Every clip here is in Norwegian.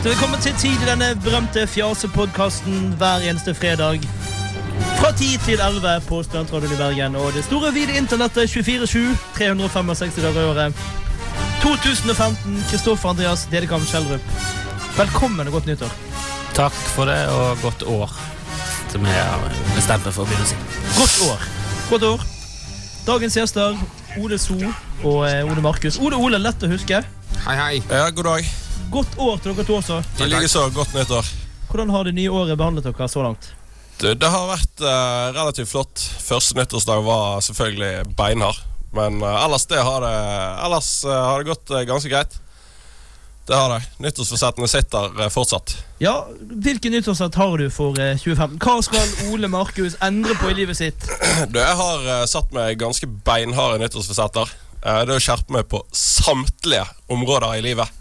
Hjertelig velkommen til tid i denne berømte fjasepodkasten hver eneste fredag. Fra 10 til 11 på Studentradioen i Bergen og det store vide internettet 24-7. 365 dager i året. 2015. Kristoffer Andreas Dedekam Schjelderup. Velkommen og godt nyttår. Takk for det, og godt år. Som jeg har bestemt meg for å begynne å si. Godt år. Godt år. Dagens gjester Ole So og Ode Ole Markus. Ole Ole, lett å huske. Hei, hei. Ja, god dag. Godt år til dere to også. I likeså godt nyttår. Hvordan har det nye året behandlet dere så langt? Det, det har vært uh, relativt flott. Første nyttårsdag var selvfølgelig beinhard. Men uh, ellers, det har det, ellers uh, har det gått ganske greit. Det har det. Nyttårsforsettene sitter fortsatt. Ja, Hvilken nyttårsforsett har du for eh, 2015? Hva skal Ole Markus endre på i livet sitt? Du, jeg har satt meg ganske beinharde nyttårsforsetter. Det er å skjerpe meg på samtlige områder i livet.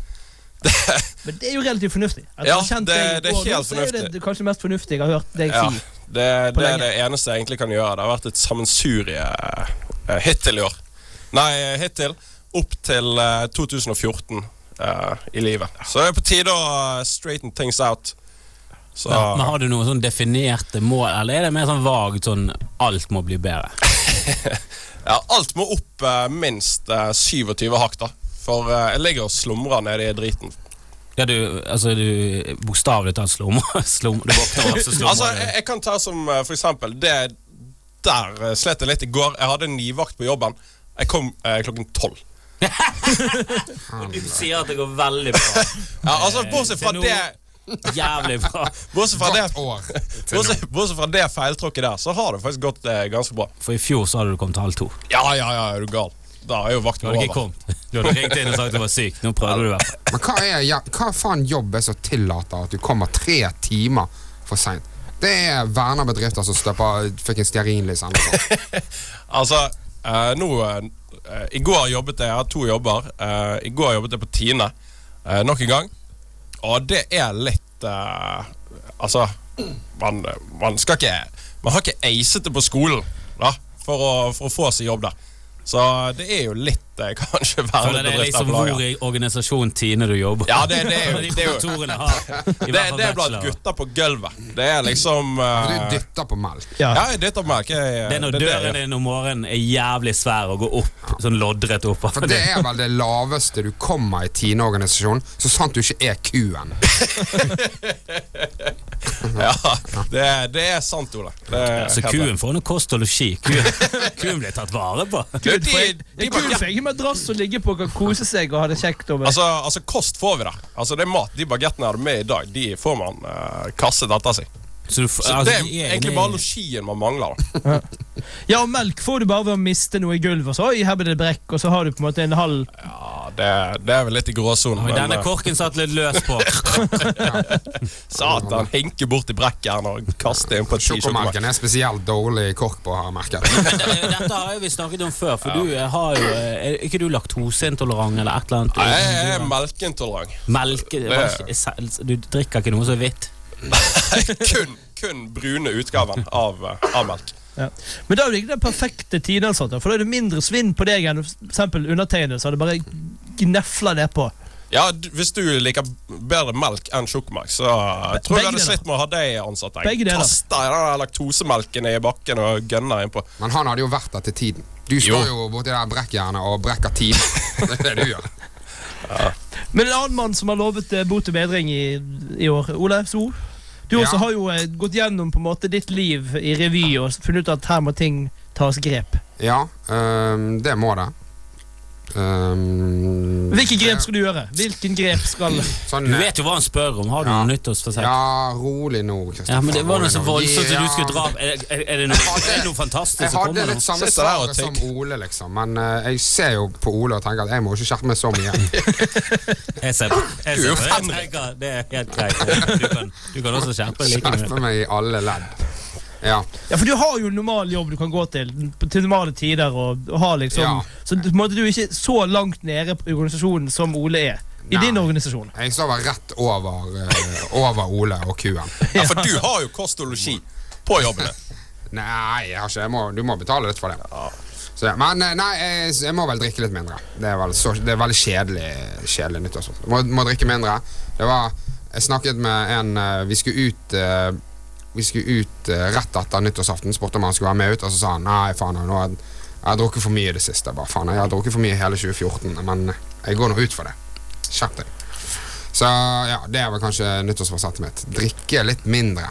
Det, Men det er jo relativt fornuftig. Altså, Ja, det- det er helt så er. Det kanskje mest fornuftige jeg har hørt deg ja, si. det, det er det eneste jeg egentlig kan gjøre. Det har vært et sammensurie uh, hittil i år. Nei, eh, hittil opp til uh, 2014 uh, i livet. Så det er på tide å eh, straighten things out. Så Ja, men Har du noen sånn definerte mål, eller er det mer sånn vagt sånn alt må bli bedre? ja, alt må opp minst eh, 27 hakk, da. For eh, jeg ligger og slumrer nede i driten. Ja, du, altså du bokstavelig talt slumrer. Slum, du våkner opp, så slumrer Altså, jeg, jeg kan ta som eh, for eksempel det Der eh, slet jeg litt i går. Jeg hadde nivakt på jobben. Jeg kom eh, klokken tolv. Du sier at det går veldig bra. Ja, altså, bortsett fra nå- det Jævlig bra. Bortsett fra det, bortsett, bortsett fra det feiltråkket der, så har det faktisk gått eh, ganske bra. For i fjor så hadde du kommet til halv to. Ja, ja, ja, er du gal? Da har jo vakten over. Du hadde ringt inn og sagt du var syk. Nå prøvde du i hvert fall. Men hva, er, ja, hva faen jobb er som tillater at du kommer tre timer for seint? Det er vernerbedrifter som støper en stearinlys. eller noe. Altså, eh, nå eh, I går jobbet jeg, jeg har to jobber. Eh, I går jobbet jeg på Tine eh, nok en gang. Og det er litt eh, Altså, man, man skal ikke Man har ikke acet det på skolen da, for å, for å få seg jobb der. Så det er jo litt eh, kanskje Føler det er liksom hvor i organisasjonen Tine du jobber. Ja, det, det, er jo, De det er jo kontorene det, det er blant gutter på gulvet. Det er liksom uh, Du dytter på melk. Ja. Ja, jeg dytter melk. Jeg, Det er når det det jeg døren din om morgenen er jævlig svær og går opp sånn loddrett opp. For det er vel det laveste du kommer i Tine-organisasjonen, så sant du ikke er kuen. Ja, det, det er sant, Ole. Det er Så kuen får noe kost og losji. Kuen, kuen blir tatt vare på. Du, de, Det de madrass å ligge på og kan kose seg og ha det kjekt. Over. altså, altså, kost får vi da. Altså, det er mat. De bagettene jeg hadde med i dag, de får man uh, kastet etter seg. Så du, f- Så altså, det er er egentlig inne bare losjien man mangler. Ja, og melk får du bare ved å miste noe i gulvet. og Så, Oi, her blir det brekk, og så har du på en måte en halv Ja, det, det er vel litt i gråsonen. Ja, Men Denne eh, korken satt litt løs på. satan, hinke bort i brekkjern og kaste inn på et. Sjokomelken er spesielt dårlig kork på, har jeg merket. Dette har jo vi snakket om før, for du har jo Er ikke du laktoseintolerant eller et eller annet? Nei, Jeg er melkeintolerant. Melke Du drikker ikke noe så vidt? kun, kun brune utgaven av, eh, av melk. ja. Men da er det ikke den perfekte tideansatte, for da er det mindre svinn på deg enn eksempel undertegnede, så det bare gnefla nedpå. Ja, Hvis du liker bedre melk enn sjokomelk, så Be tror jeg jeg hadde slitt med å ha deg ansatt. Jeg der laktosemelken i bakken og gønner innpå. Men han hadde jo vært der til tiden. Du står Jo. jo borti der brekkjernet og brekker tiden. Det er det du gjør. Men en annen mann som har lovet eh, bot og bedring i, i år, Ole So. Du Ja. også har jo eh, gått gjennom på en måte ditt liv i revy og funnet ut at her må ting tas grep. Ja, øh, det må det. Øhm, Hvilke grep skal du gjøre? Hvilken grep skal Sånn, Du vet jo hva han spør om. Har du Ja. noe nyttårsforsett? Ja, rolig nå, Kristoffer. Ja, men det var noe så voldsomt ja. du skulle dra Er, er, er, det, noe, er det noe fantastisk Jeg som hadde kommer nå? litt samme svaret som. Ole, liksom. Men uh, jeg ser jo på Ole og tenker at jeg må ikke skjerpe meg så mye. Jeg ser på. Jeg er ser på. Jeg tenker, det er helt greit. Du kan, du kan også skjerpe deg like mye. Skjerpe meg i alle ledd. Ja. Ja, for du har jo normal jobb du kan gå til til normale tider. Og, og har liksom Ja. Så måtte du ikke så langt nede på organisasjonen som Ole er. I Nei. din organisasjon. Jeg sover rett over, eh, over Ole og kuen. Ja, For du har jo kost og losji på jobben. Nei, jeg har ikke, jeg må, du må betale litt for det. Så, men eh, nei, jeg, jeg må vel drikke litt mindre. Det er, vel så, det er veldig kjedelig, kjedelig nyttårsaften. Må, må drikke mindre. Det var Jeg snakket med en eh, Vi skulle ut eh, Vi skulle ut eh, rett etter nyttårsaften. Spurte om han skulle være med ut, og så sa han nei, faen, nå har jeg, har drukket for mye i det siste. Bare, faen, jeg har drukket for mye hele 2014, men jeg går nå ut for det. Skjerp deg. Så ja, det vel kanskje nyttårsforsettet mitt. Drikke litt mindre.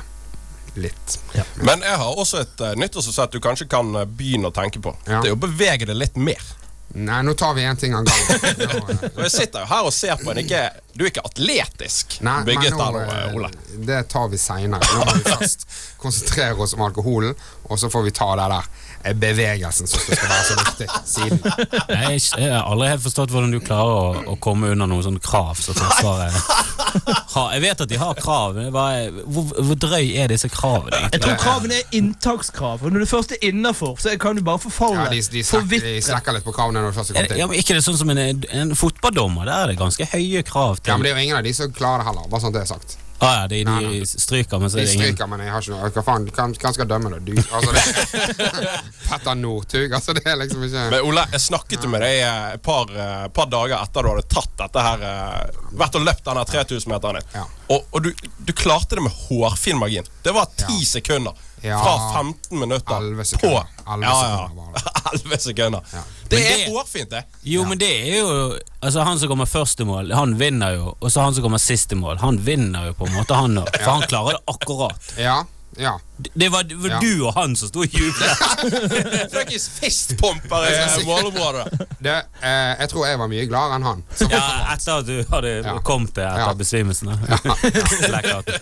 Litt. Men jeg har også et uh, nyttårsforsett du kanskje kan eh, begynne å tenke på. Ja. Det er å bevege deg litt mer. Nei, nå tar vi én ting av gangen. Nå, jeg sitter jo her og ser på ikke, Du er ikke atletisk Nei, bygget nå, eh, Ole. Det tar vi seinere. Nå må vi først konsentrere oss om alkoholen, og så får vi ta det der bevegelsen som skal være så viktig siden. Jeg, jeg har aldri helt forstått hvordan du klarer å, å komme under noen sånne krav som Forsvaret har. Jeg vet at de har krav, men hva er, hvor, hvor drøy er disse kravene? Jeg tror kravene er inntakskrav. Og når du først er innafor, så kan du bare forfalle. Ja, de, de, de slekker litt på kravene når du først er Er kommet det, ja, men ikke det sånn som en, en fotballdommer? Der er det ganske høye krav til Ja, men det er jo ingen av de som klarer det heller. Bare sånn det er sagt. Ah, ja, de, Nei, de stryker, men så De er det ingen stryker, men jeg har ikke noe Hva faen, hvem hvem skal dømme det? Du, altså det Petter Northug, altså det er liksom ikke Men Ole, jeg snakket jo med deg eh, et par, eh, par dager etter du hadde tatt dette her eh, Vært og løpt denne 3000-meteren din. Ja. Og, og du, du klarte det med hårfin margin. Det var ti Ja. sekunder. Ja. Fra 15 minutter 11 på sekunder. 11 ja, sekunder ja. 11 sekunder. Ja. Det er hårfint, det. Jo, men det er jo Altså Han som kommer først i mål, han vinner jo. Og så han som kommer sist i mål, han vinner jo på en måte, han òg. For han klarer det akkurat. Ja, ja. Det var, det var Ja. du og han som sto og jublet. Fuckings fistpumper i målområdet. Det, eh, jeg tror jeg var mye gladere enn han. Ja, etter at du hadde Ja. kommet til etter Ja. besvimelsen.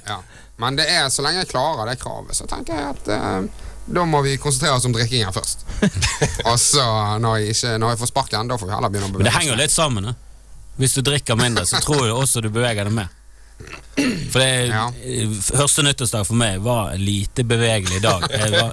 Ja. Men det er så lenge jeg klarer det kravet, så tenker jeg at eh, da må vi konsentrere oss om drikkingen først. Og så, når jeg, ikke, når jeg får sparken, da får vi heller begynne å Men det henger jo litt sammen. Da. Hvis du drikker mindre, så tror jeg også du beveger deg mer. For det Ja. Første nyttårsdag for meg var en lite bevegelig dag. Det var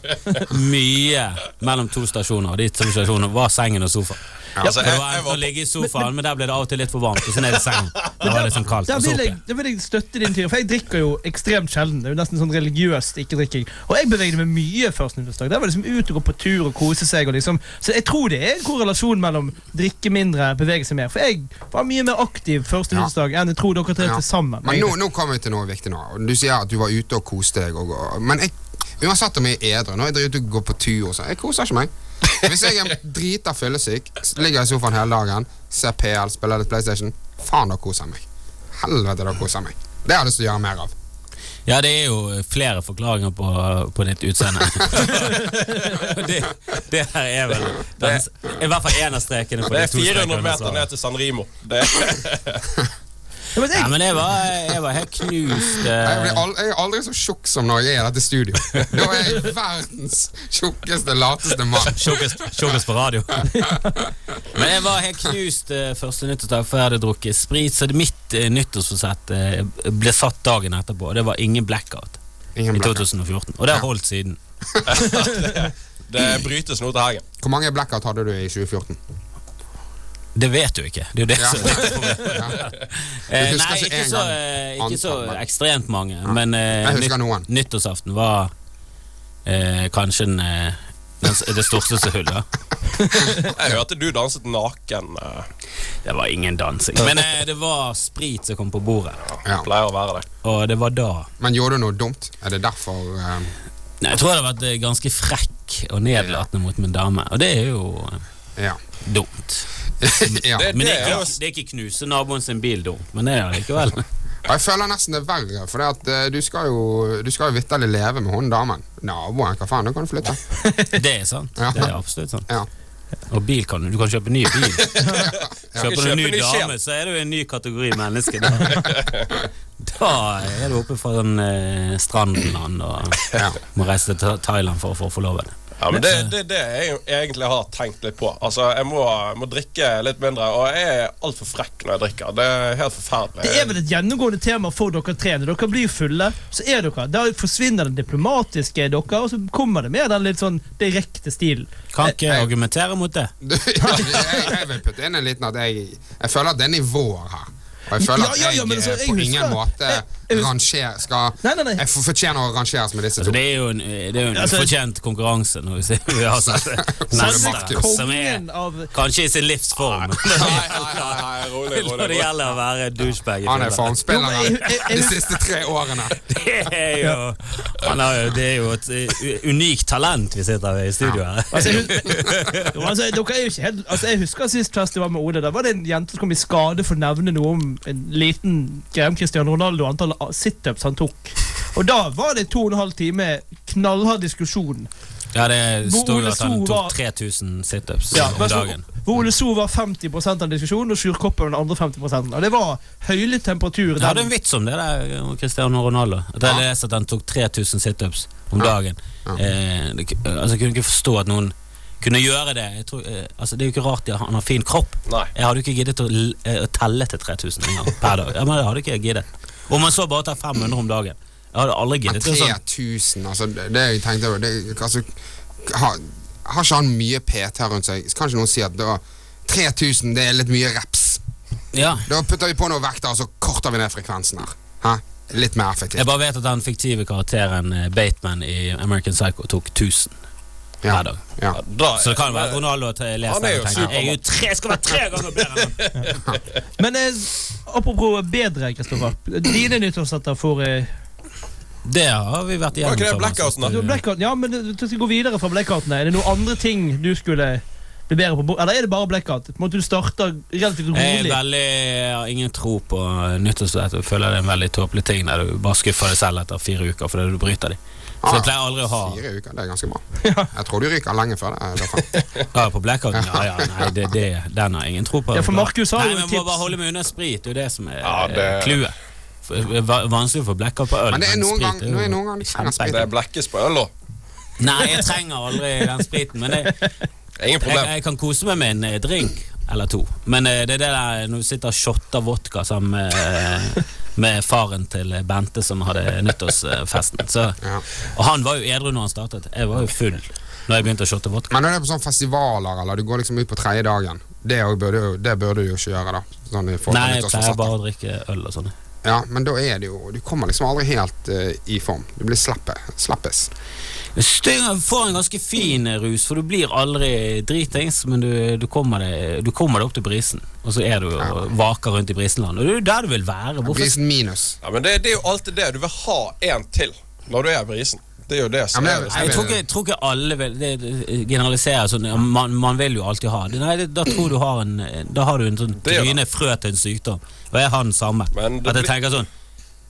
mye mellom to stasjoner, og de to stasjonene var sengen og sofaen. Altså, For det jeg, var jeg enten var å ligge i sofaen, men der ble det av og til litt for varmt. Og så ned i sengen. Da var det sånn kaldt. Der vil, jeg, der vil jeg støtte din tid for jeg drikker jo ekstremt sjelden. Det er jo nesten sånn religiøst ikke-drikking. Og jeg beveget meg mye første nyttårsdag. Der var det liksom ut og gå på tur og kose seg. Og liksom. Så jeg tror det er en korrelasjon mellom drikke mindre, bevege seg mer. For jeg var mye mer aktiv første Ja. nyttårsdag enn jeg tror dere tre Ja. til sammen. Men nå, nå kommer vi til noe viktig nå. Du sier at du var ute og koste deg. Og, og, men jeg, uansett om jeg er edru, nå er jeg ute og går på tur og sånn, jeg koser ikke meg. Hvis jeg er drita fyllesyk, ligger i sofaen hele dagen, ser PL, spiller litt PlayStation, faen, da koser jeg meg. Helvete, da koser jeg meg. Det har jeg lyst til å gjøre mer av. Ja, det er jo flere forklaringer på, på ditt utseende. det, det her er vel den, I hvert fall én av strekene på det er 400 meter ned til San Rimo. Det, Ja, men Ja, jeg, men jeg var, jeg var helt knust. Jeg, Eh, jeg er aldri så tjukk som når jeg er i dette studio. Da er jeg verdens tjukkeste, lateste mann. Tjukkest på radio. Men jeg var helt knust eh, første nyttårsdag før jeg hadde drukket sprit, så mitt eh, nyttårsforsett ble satt dagen etterpå. Og det var ingen blackout Ingen i 2014. Og det har holdt siden. det brytes nå til helgen. Hvor mange blackout hadde du i 2014? Det vet du ikke. Det er jo det Ja. som er problemet. Ja. Eh, Nei, ikke så, eh, ikke så ekstremt mange. Men uh, nytt, nyttårsaften var uh, kanskje en, eh, den, det største hullet. Jeg hørte du danset naken. eh, Det var ingen dansing. Men uh, det var sprit som kom på bordet. Ja. Pleier å være det. Og det var da Men gjorde du noe dumt? Er det derfor eh, Nei, Jeg tror jeg hadde vært eh, ganske frekk og nedlatende mot min dame, og det er jo eh, Ja. dumt. ja. Men det er ikke, det er ikke knuse naboen sin bil dumt, men det er det likevel. Jeg føler nesten det er verre, for det at, eh, du skal jo Du skal jo vitterlig leve med hun damen. Naboen, hva faen, da kan du flytte. Det er sant. Ja. Det er absolutt sant. Ja. Og bil kan du Du kan kjøpe ny bil. Kjøper du en ny dame, så er du en ny kategori menneske. Da, da er du oppe fra en uh, stranden og Ja. må reise til Thailand for å få forlovede. Ja, men det, det, det er jo egentlig har tenkt litt på. Altså, Jeg må, må drikke litt mindre, og jeg er altfor frekk når jeg drikker. Det er helt forferdelig. det er vel et gjennomgående tema for dere tre. Når dere blir fulle, så er dere Da forsvinner den diplomatiske dere, og så kommer det med den litt sånn direkte stilen. Kan ikke jeg, argumentere mot det. Du, jeg, jeg vil putte inn en liten at jeg Jeg føler at det er nivåer her. Og jeg føler Ja, ja, ja, at jeg altså, eh, på husker- ingen måte jeg- ranger, skal Nei, nei, nei. Jeg fortjener å rangeres med disse Altså, to. det er jo en, det er jo en Altså- fortjent konkurranse når vi, ser, vi har sett Selve som er av kanskje i sin livsform Nei, nei, rolig, når det gjelder å være douchebag. Han er formspilleren de siste tre årene. Det er jo, han har det er jo et uh, unikt talent vi sitter ved i studio her. Altså, jeg, husker, jo, altså, altså, jeg husker sist fest jeg var med Ole. Da var det en jente som kom i skade for å nevne noe om en liten om Cristiano Ronaldo og antall situps han tok. Og da var det to og en halv time knallhard diskusjon. Ja, det står jo at han tok 3000 situps Ja, om dagen. Hvor Ole So var 50% av diskusjonen, og Sjurkoppen den andre 50% Og det var høylig temperatur. Jeg hadde en vits om det der om Cristiano Ronaldo. At jeg leste at han tok 3000 situps om dagen. Ja. Eh, det, altså, jeg kunne ikke forstå at noen kunne gjøre det. Jeg tror, eh, altså, det er jo ikke rart at han har fin kropp. Nei. Jeg hadde ikke giddet å, l- eh, å telle til 3000 en per dag. Ja, men det hadde ikke jeg giddet. Om man så bare tar 500 om dagen. Jeg hadde aldri giddet. Det er sånn, 3000, altså det, det jeg tenkte det, altså, har, har ikke han mye PT rundt seg? Kan ikke noen si at da, 3000 det er litt mye reps? ja. Da putter vi på noe vekter, og så korter vi ned frekvensen her. Hæ? Litt mer effektivt. Jeg bare vet at den fiktive karakteren eh, Bateman i American Psycho tok 1000 Ja. hver dag. Ja. Da, Så det kan være Ronaldo til jeg leser Han er det jo tenker jeg er jo tre, skal være tre ganger bedre enn han. men eh, apropos bedre, Kristoffer. Dine nyttårsetter får eh, Det har vi vært igjennom. Var ikke det blackouten, da? Ja, men du skal gå videre fra blackoutene. Er det noen andre ting du skulle bli bedre på? Eller er det bare blackout? På en måte Du starter relativt Jeg er veldig, jeg har ingen tro på nyttårsforsett Jeg føler det er en veldig tåpelig ting der du bare skuffer deg selv etter fire uker fordi du bryter dem. Så jeg pleier aldri å ha Fire uker, det er ganske bra. Jeg tror du ryker lenge før det. Ja, på blackout? Ja, ja, nei, det, det, den har ingen tro på. Ja, for Markus har jo tips. jeg må bare holde meg unna sprit. Det er jo det som er det- eh, clouet. Ja, det er Vanskelig å få blackout på øl. Men det er noen ganger gang- er noen gang de trenger sprit. det er blekkes på øl, da. Nei, jeg trenger aldri den spriten. Men jeg, Ingen problem. jeg kan kose meg med en eh, drink eller to. Men eh, det er det der når du sitter og shotter vodka sammen med, eh, med faren til Bente som hadde nyttårsfesten. Så, og han var jo edru når han startet. Jeg var jo full når jeg begynte å shotte vodka. Men når det er på sånne festivaler, eller du går liksom ut på tredje dagen, det, burde, du jo ikke gjøre, da. Sånn Nei, jeg pleier bare å drikke øl og sånn. Ja, men da er det jo Du kommer liksom aldri helt uh, i form. Du blir slappe, slappes. Du får en ganske fin eh, rus, for du blir aldri dritings, men du, du, kommer deg, du kommer deg opp til brisen, og så er du og vaker rundt i brisenland. Og det er jo der du vil være. Hvorfor Brisen minus. Ja, men det, det er jo alltid det. Du vil ha en til når du er i brisen. Det er jo det som Ja, men Nei, jeg tror ikke, jeg tror ikke alle vil det, generaliserer sånn ja, man, man vil jo alltid ha det. Nei, det, da tror du har en Da har du en sånn Det er tryne frø til en sykdom. Og jeg har den samme. At jeg tenker sånn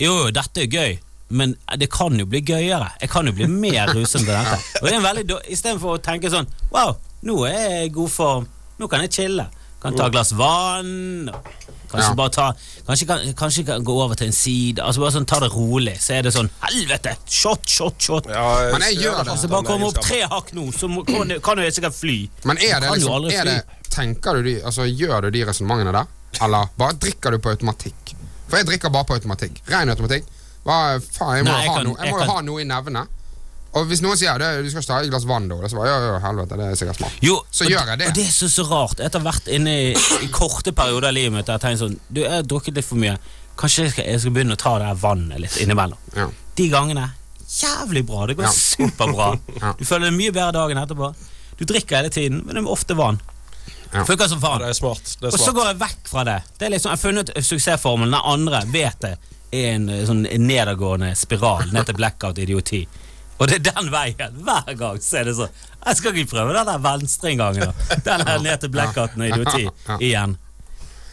Jo, jo, dette er gøy. Men det kan jo bli gøyere. Jeg kan jo bli mer rusen til dette. Og det er en veldig Istedenfor å tenke sånn Wow, nå er jeg i god form. Nå kan jeg chille. Kan ta et glass vann. og Kanskje Ja. bare ta Kanskje kan, kanskje gå over til en side. Altså bare sånn Ta det rolig. Så er det sånn Helvete! Shot, shot, shot. Ja, Men jeg gjør det. Altså bare komme opp tre hakk nå, så må, kan, kan du jeg sikkert fly. Men er det liksom er det, Tenker du de Altså, gjør du de resonnementene der? Eller bare drikker du på automatikk? For jeg drikker bare på automatikk. Ren automatikk. Hva faen, jeg må, Nei, jeg jo ha, kan- jeg jeg må jo ha noe i nevene. Og hvis noen sier det, du skal ikke ta et glass vann da, så bare ja, ja, helvete, det er sikkert smart. Jo, Så gjør jeg det. Og det er så, så rart. Etter hvert inne i, i korte perioder av livet mitt har jeg tenkt sånn Du, jeg har drukket litt for mye. Kanskje jeg skal, jeg skal begynne å ta det her vannet litt innimellom. Ja. De gangene jævlig bra. Det går Ja. superbra. Ja. Du føler deg mye bedre dagen etterpå. Du drikker hele tiden, men det er ofte vann. Ja. Funker som Ja, faen. det er smart. Det er Og så går jeg vekk fra det. Det er liksom, Jeg har funnet suksessformelen. Den andre vet det er en eh, sånn nedadgående spiral ned til blackout-idioti. Og det er den veien. Hver gang så er det sånn. Jeg skal ikke prøve den der venstreinngangen. da. Den der ned til blackouten og idioti igjen.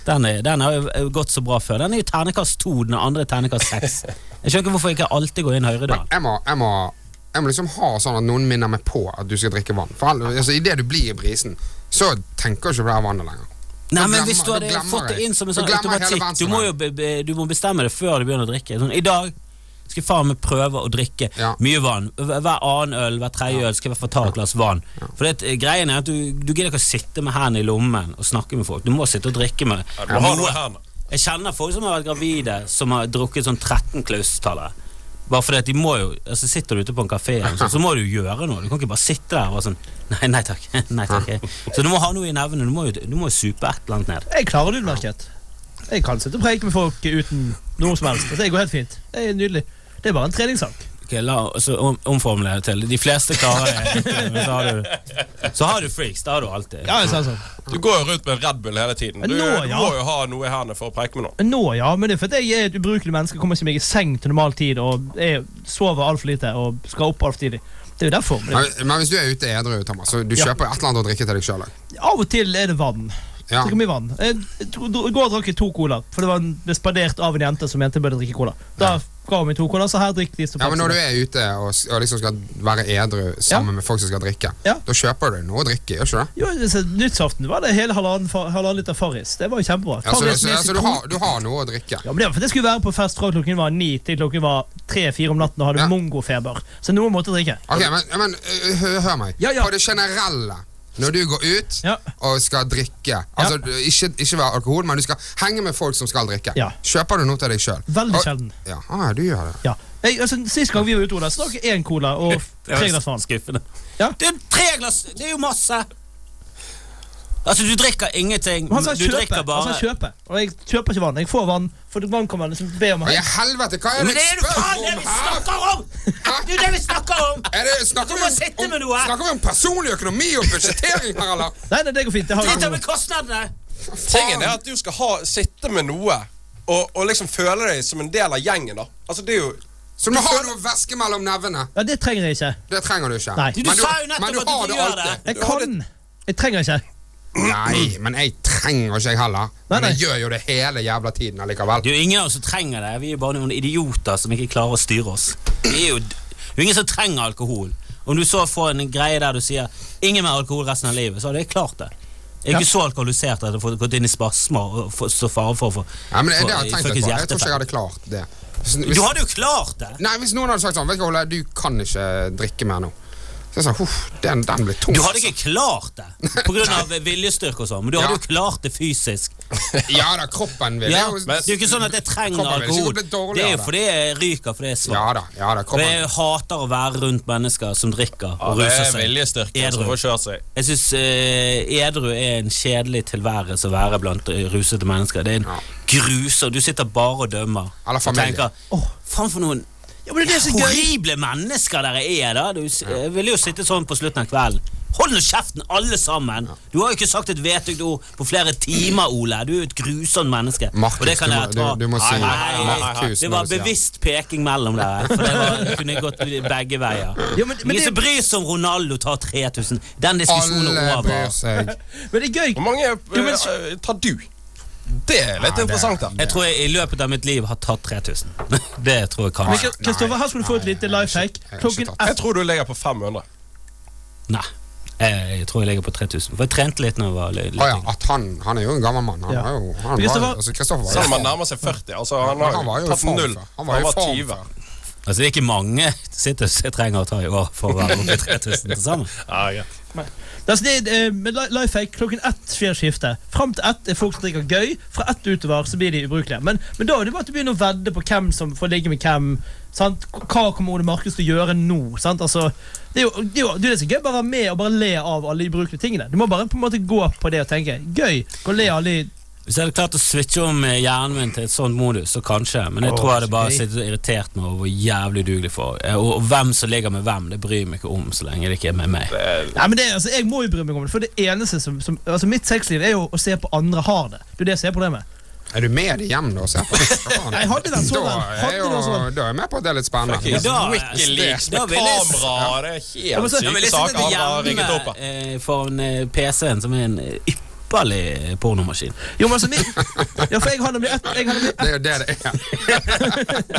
Den, er, den har jo gått så bra før. Den er jo ternekast to, den andre er ternekast seks. Jeg skjønner ikke hvorfor jeg ikke alltid går inn høyredalen. Jeg må, jeg, må, jeg må liksom ha sånn at noen minner meg på at du skal drikke vann. For all- altså, Idet du blir i brisen, så tenker du ikke på det her vannet lenger. Nei, men glemmer- Hvis du hadde fått det inn som en sånn automatikk Du må jo du må bestemme det før du begynner å drikke. Sånn, I dag skal jeg faen meg prøve å drikke Ja. mye vann. Hver annen øl, hver tredje øl skal jeg få ta et glass vann. For det, eh, greien er at du, du gidder ikke å sitte med hendene i lommen og snakke med folk. Du må sitte og drikke med noe her. Jeg kjenner folk som har vært gravide, som har drukket sånn 13 klaustalere. Bare fordi at de må jo altså Sitter du ute på en kafé, så, så må du jo gjøre noe. Du kan ikke bare sitte der og være sånn Nei, nei takk. nei takk Så du må ha noe i nevene. Du må jo, du må jo supe et eller annet ned. Jeg klarer det utmerket. Jeg kan sitte og preike med folk uten noe som helst. Altså, det går helt fint. Det er nydelig. Det er bare en treningssak. Ok, la oss om, omformulere det til. De fleste klarer det. Men så har du, så har du freaks. Det har du alltid. Ja, sa sånn. Du går jo rundt med Red Bull hele tiden. Du, Nå, du må jo ha noe i hendene for å preke med noen. Nå, ja, men det er fordi jeg er et ubrukelig menneske, kommer ikke meg i seng til normal tid og jeg sover altfor lite og skal opp altfor tidlig. Det er jo derfor. Men Men, men hvis du er ute edru, Thomas, så du Ja. kjøper et eller annet å drikke til deg sjøl? av og til er det vann. Ja. Drikker mye vann. I går drakk jeg to cola, for det var spandert av en jente som mente jeg burde drikke cola. Da ga om i to cola, så her drikker de som Ja, men Når du er ute og, og liksom skal være edru sammen med folk som skal drikke, Ja. da kjøper du noe å drikke, gjør ikke det? Jo, nyttsaften var det hele halvannen, halvannen liter Farris. Det var jo kjempebra. Ja, så, Farris så, med så du, har, du har noe å drikke? Ja, men det var for det skulle være på fest fra klokken var ni til klokken var tre-fire om natten og hadde Ja. mongofeber. Så noe måtte drikke. Ok, men, men hør, hør meg. Ja, ja. På det generelle, når du går ut Ja. og skal drikke Altså, ja. ikke, ikke være alkohol, men du skal henge med folk som skal drikke. Ja. Kjøper du noe til deg sjøl? Veldig sjelden. Ja, ah, du gjør det. Ja. Jeg, altså, Sist gang vi var ute, Ola, jeg én cola og tre glass vann. skuffende. Ja. Det er tre glass! Det er jo masse! Altså, du drikker ingenting. Han sa Du kjøpe. Han sa kjøpe. Og jeg kjøper ikke vann. Jeg får vann, for vann kan man liksom be om. Hva i helvete, hva er Men det det er du jo faen det vi snakker om! Det er det vi snakker om! Er det, snakker, Du må om, sitte om, med noe. snakker vi om personlig økonomi og budsjettering her, eller? Nei, nei, det går fint. Det har Drit jeg med kostnadene! Tingen er at du skal ha, sitte med noe og, og liksom føle deg som en del av gjengen. da Altså det er jo Så du må ha noe væske mellom nevene. Ja, det trenger jeg ikke. Det trenger du ikke. Nei. Du, Men jo men du at du har det alltid. Jeg kan. Jeg trenger ikke. Nei, men jeg trenger ikke jeg heller. Men nei. jeg gjør jo det hele jævla tiden allikevel. Det er jo ingen av oss som trenger det. Vi er bare noen idioter som ikke klarer å styre oss. Er jo, det er jo ingen som trenger alkohol. Om du så får en greie der du sier 'ingen mer alkohol resten av livet', så hadde jeg klart det. Jeg er ikke så alkoholisert at jeg har gått inn i spasmer og står fare for å få Ja, men det, det har jeg tenkt på. Jeg tror ikke jeg hadde klart det. Hvis, Du hadde jo klart det! nei, hvis noen hadde sagt sånn Vet du hva, Ole, du kan ikke drikke mer nå. Så jeg sa huff, den, den ble tung. Du hadde ikke klart det av viljestyrke og sånn, men du hadde jo klart det fysisk. Ja da, kroppen vil Ja, det er jo ikke sånn at jeg trenger alkohol. Det er jo fordi jeg ryker fordi jeg er svak. Ja da, ja da, kroppen jeg hater å være rundt mennesker som drikker ja, og Det ruser er seg. viljestyrke som Edru. får kjørt seg. Jeg syns edru er en kjedelig tilværelse å være blant eh, rusete mennesker. Det er en Ja. gruser. Du sitter bare og dømmer. Eller Og familie. tenker Faen for noen Ja, men det er så gøy. horrible mennesker dere er, da. Du jeg ville jo sitte sånn på slutten av kvelden. Hold nå kjeften, alle sammen! Du har jo ikke sagt et vetugt ord på flere timer, Ole. Du er et grusomt menneske. Markus, Og det kan du må- dere ta. du- du må si Nei, nei, Det var bevisst peking mellom dere. For det, var, det kunne gått begge veier. Ja, men, men, Ingen som bryr seg om Ronaldo tar 3000. Den diskusjonen er Alle over. bryr seg. men det er gøy. Hvor mange men- eh, tar du? Det er litt Ja, interessant. da Jeg tror jeg i løpet av mitt liv har tatt 3000. Det tror jeg kanskje. Kristoffer, her skal du få et lite life hack. jeg tror du ligger på 500. Nei. Jeg, tror jeg ligger på 3000. For jeg trente litt når jeg var liten. Ah, ja, at han, han er jo en gammel mann. Han Ja. var jo han var, altså, Kristoffer var Selv om han nærmer seg 40. Altså Han har han var jo tatt form null. Han var jo i form 20. før. Altså, det er ikke mange sitter jeg trenger å ta i år for å være oppe i 3000 til sammen. Ja, Altså, eh, life hack, klokken ett skjer skifte. Fram til ett er folk som drikker gøy. Fra ett utover så blir de ubrukelige. Men, men da er det bare at du begynner å vedde på hvem som får ligge med hvem. Sant? Hva kommer Ole Markus til å gjøre nå? Altså, det, er jo, det, er jo, det er så gøy, bare være med og bare le av alle de ubrukelige tingene. Du må bare på en måte gå på det og tenke gøy. Gå og le av alle de Hvis jeg hadde klart å switche om eh, hjernen min til et sånt modus, så kanskje. Men jeg oh, tror jeg hadde bare sittet og irritert meg over hvor jævlig dugelig for. Eh, Og, og hvem som ligger med hvem, det bryr meg ikke om så lenge det ikke er med meg. Nei, men det, altså, Jeg må jo bry meg om det, for det eneste som, som altså Mitt sexliv er jo å se på andre har det. Det er det som er problemet. Er du med det hjem da? Jeg hadde den sånn. Da er, den sånn. jo, da er jeg med på at det er litt spennende. Fuck, Da- Wikileaks med kamera. Det er Ja, men helt vil syke saker han har ringet opp. hjemme eh, foran PC-en, som er en ypperlig pornomaskin. Jo, men altså, min ja, for jeg har nemlig ett Det er jo det det er.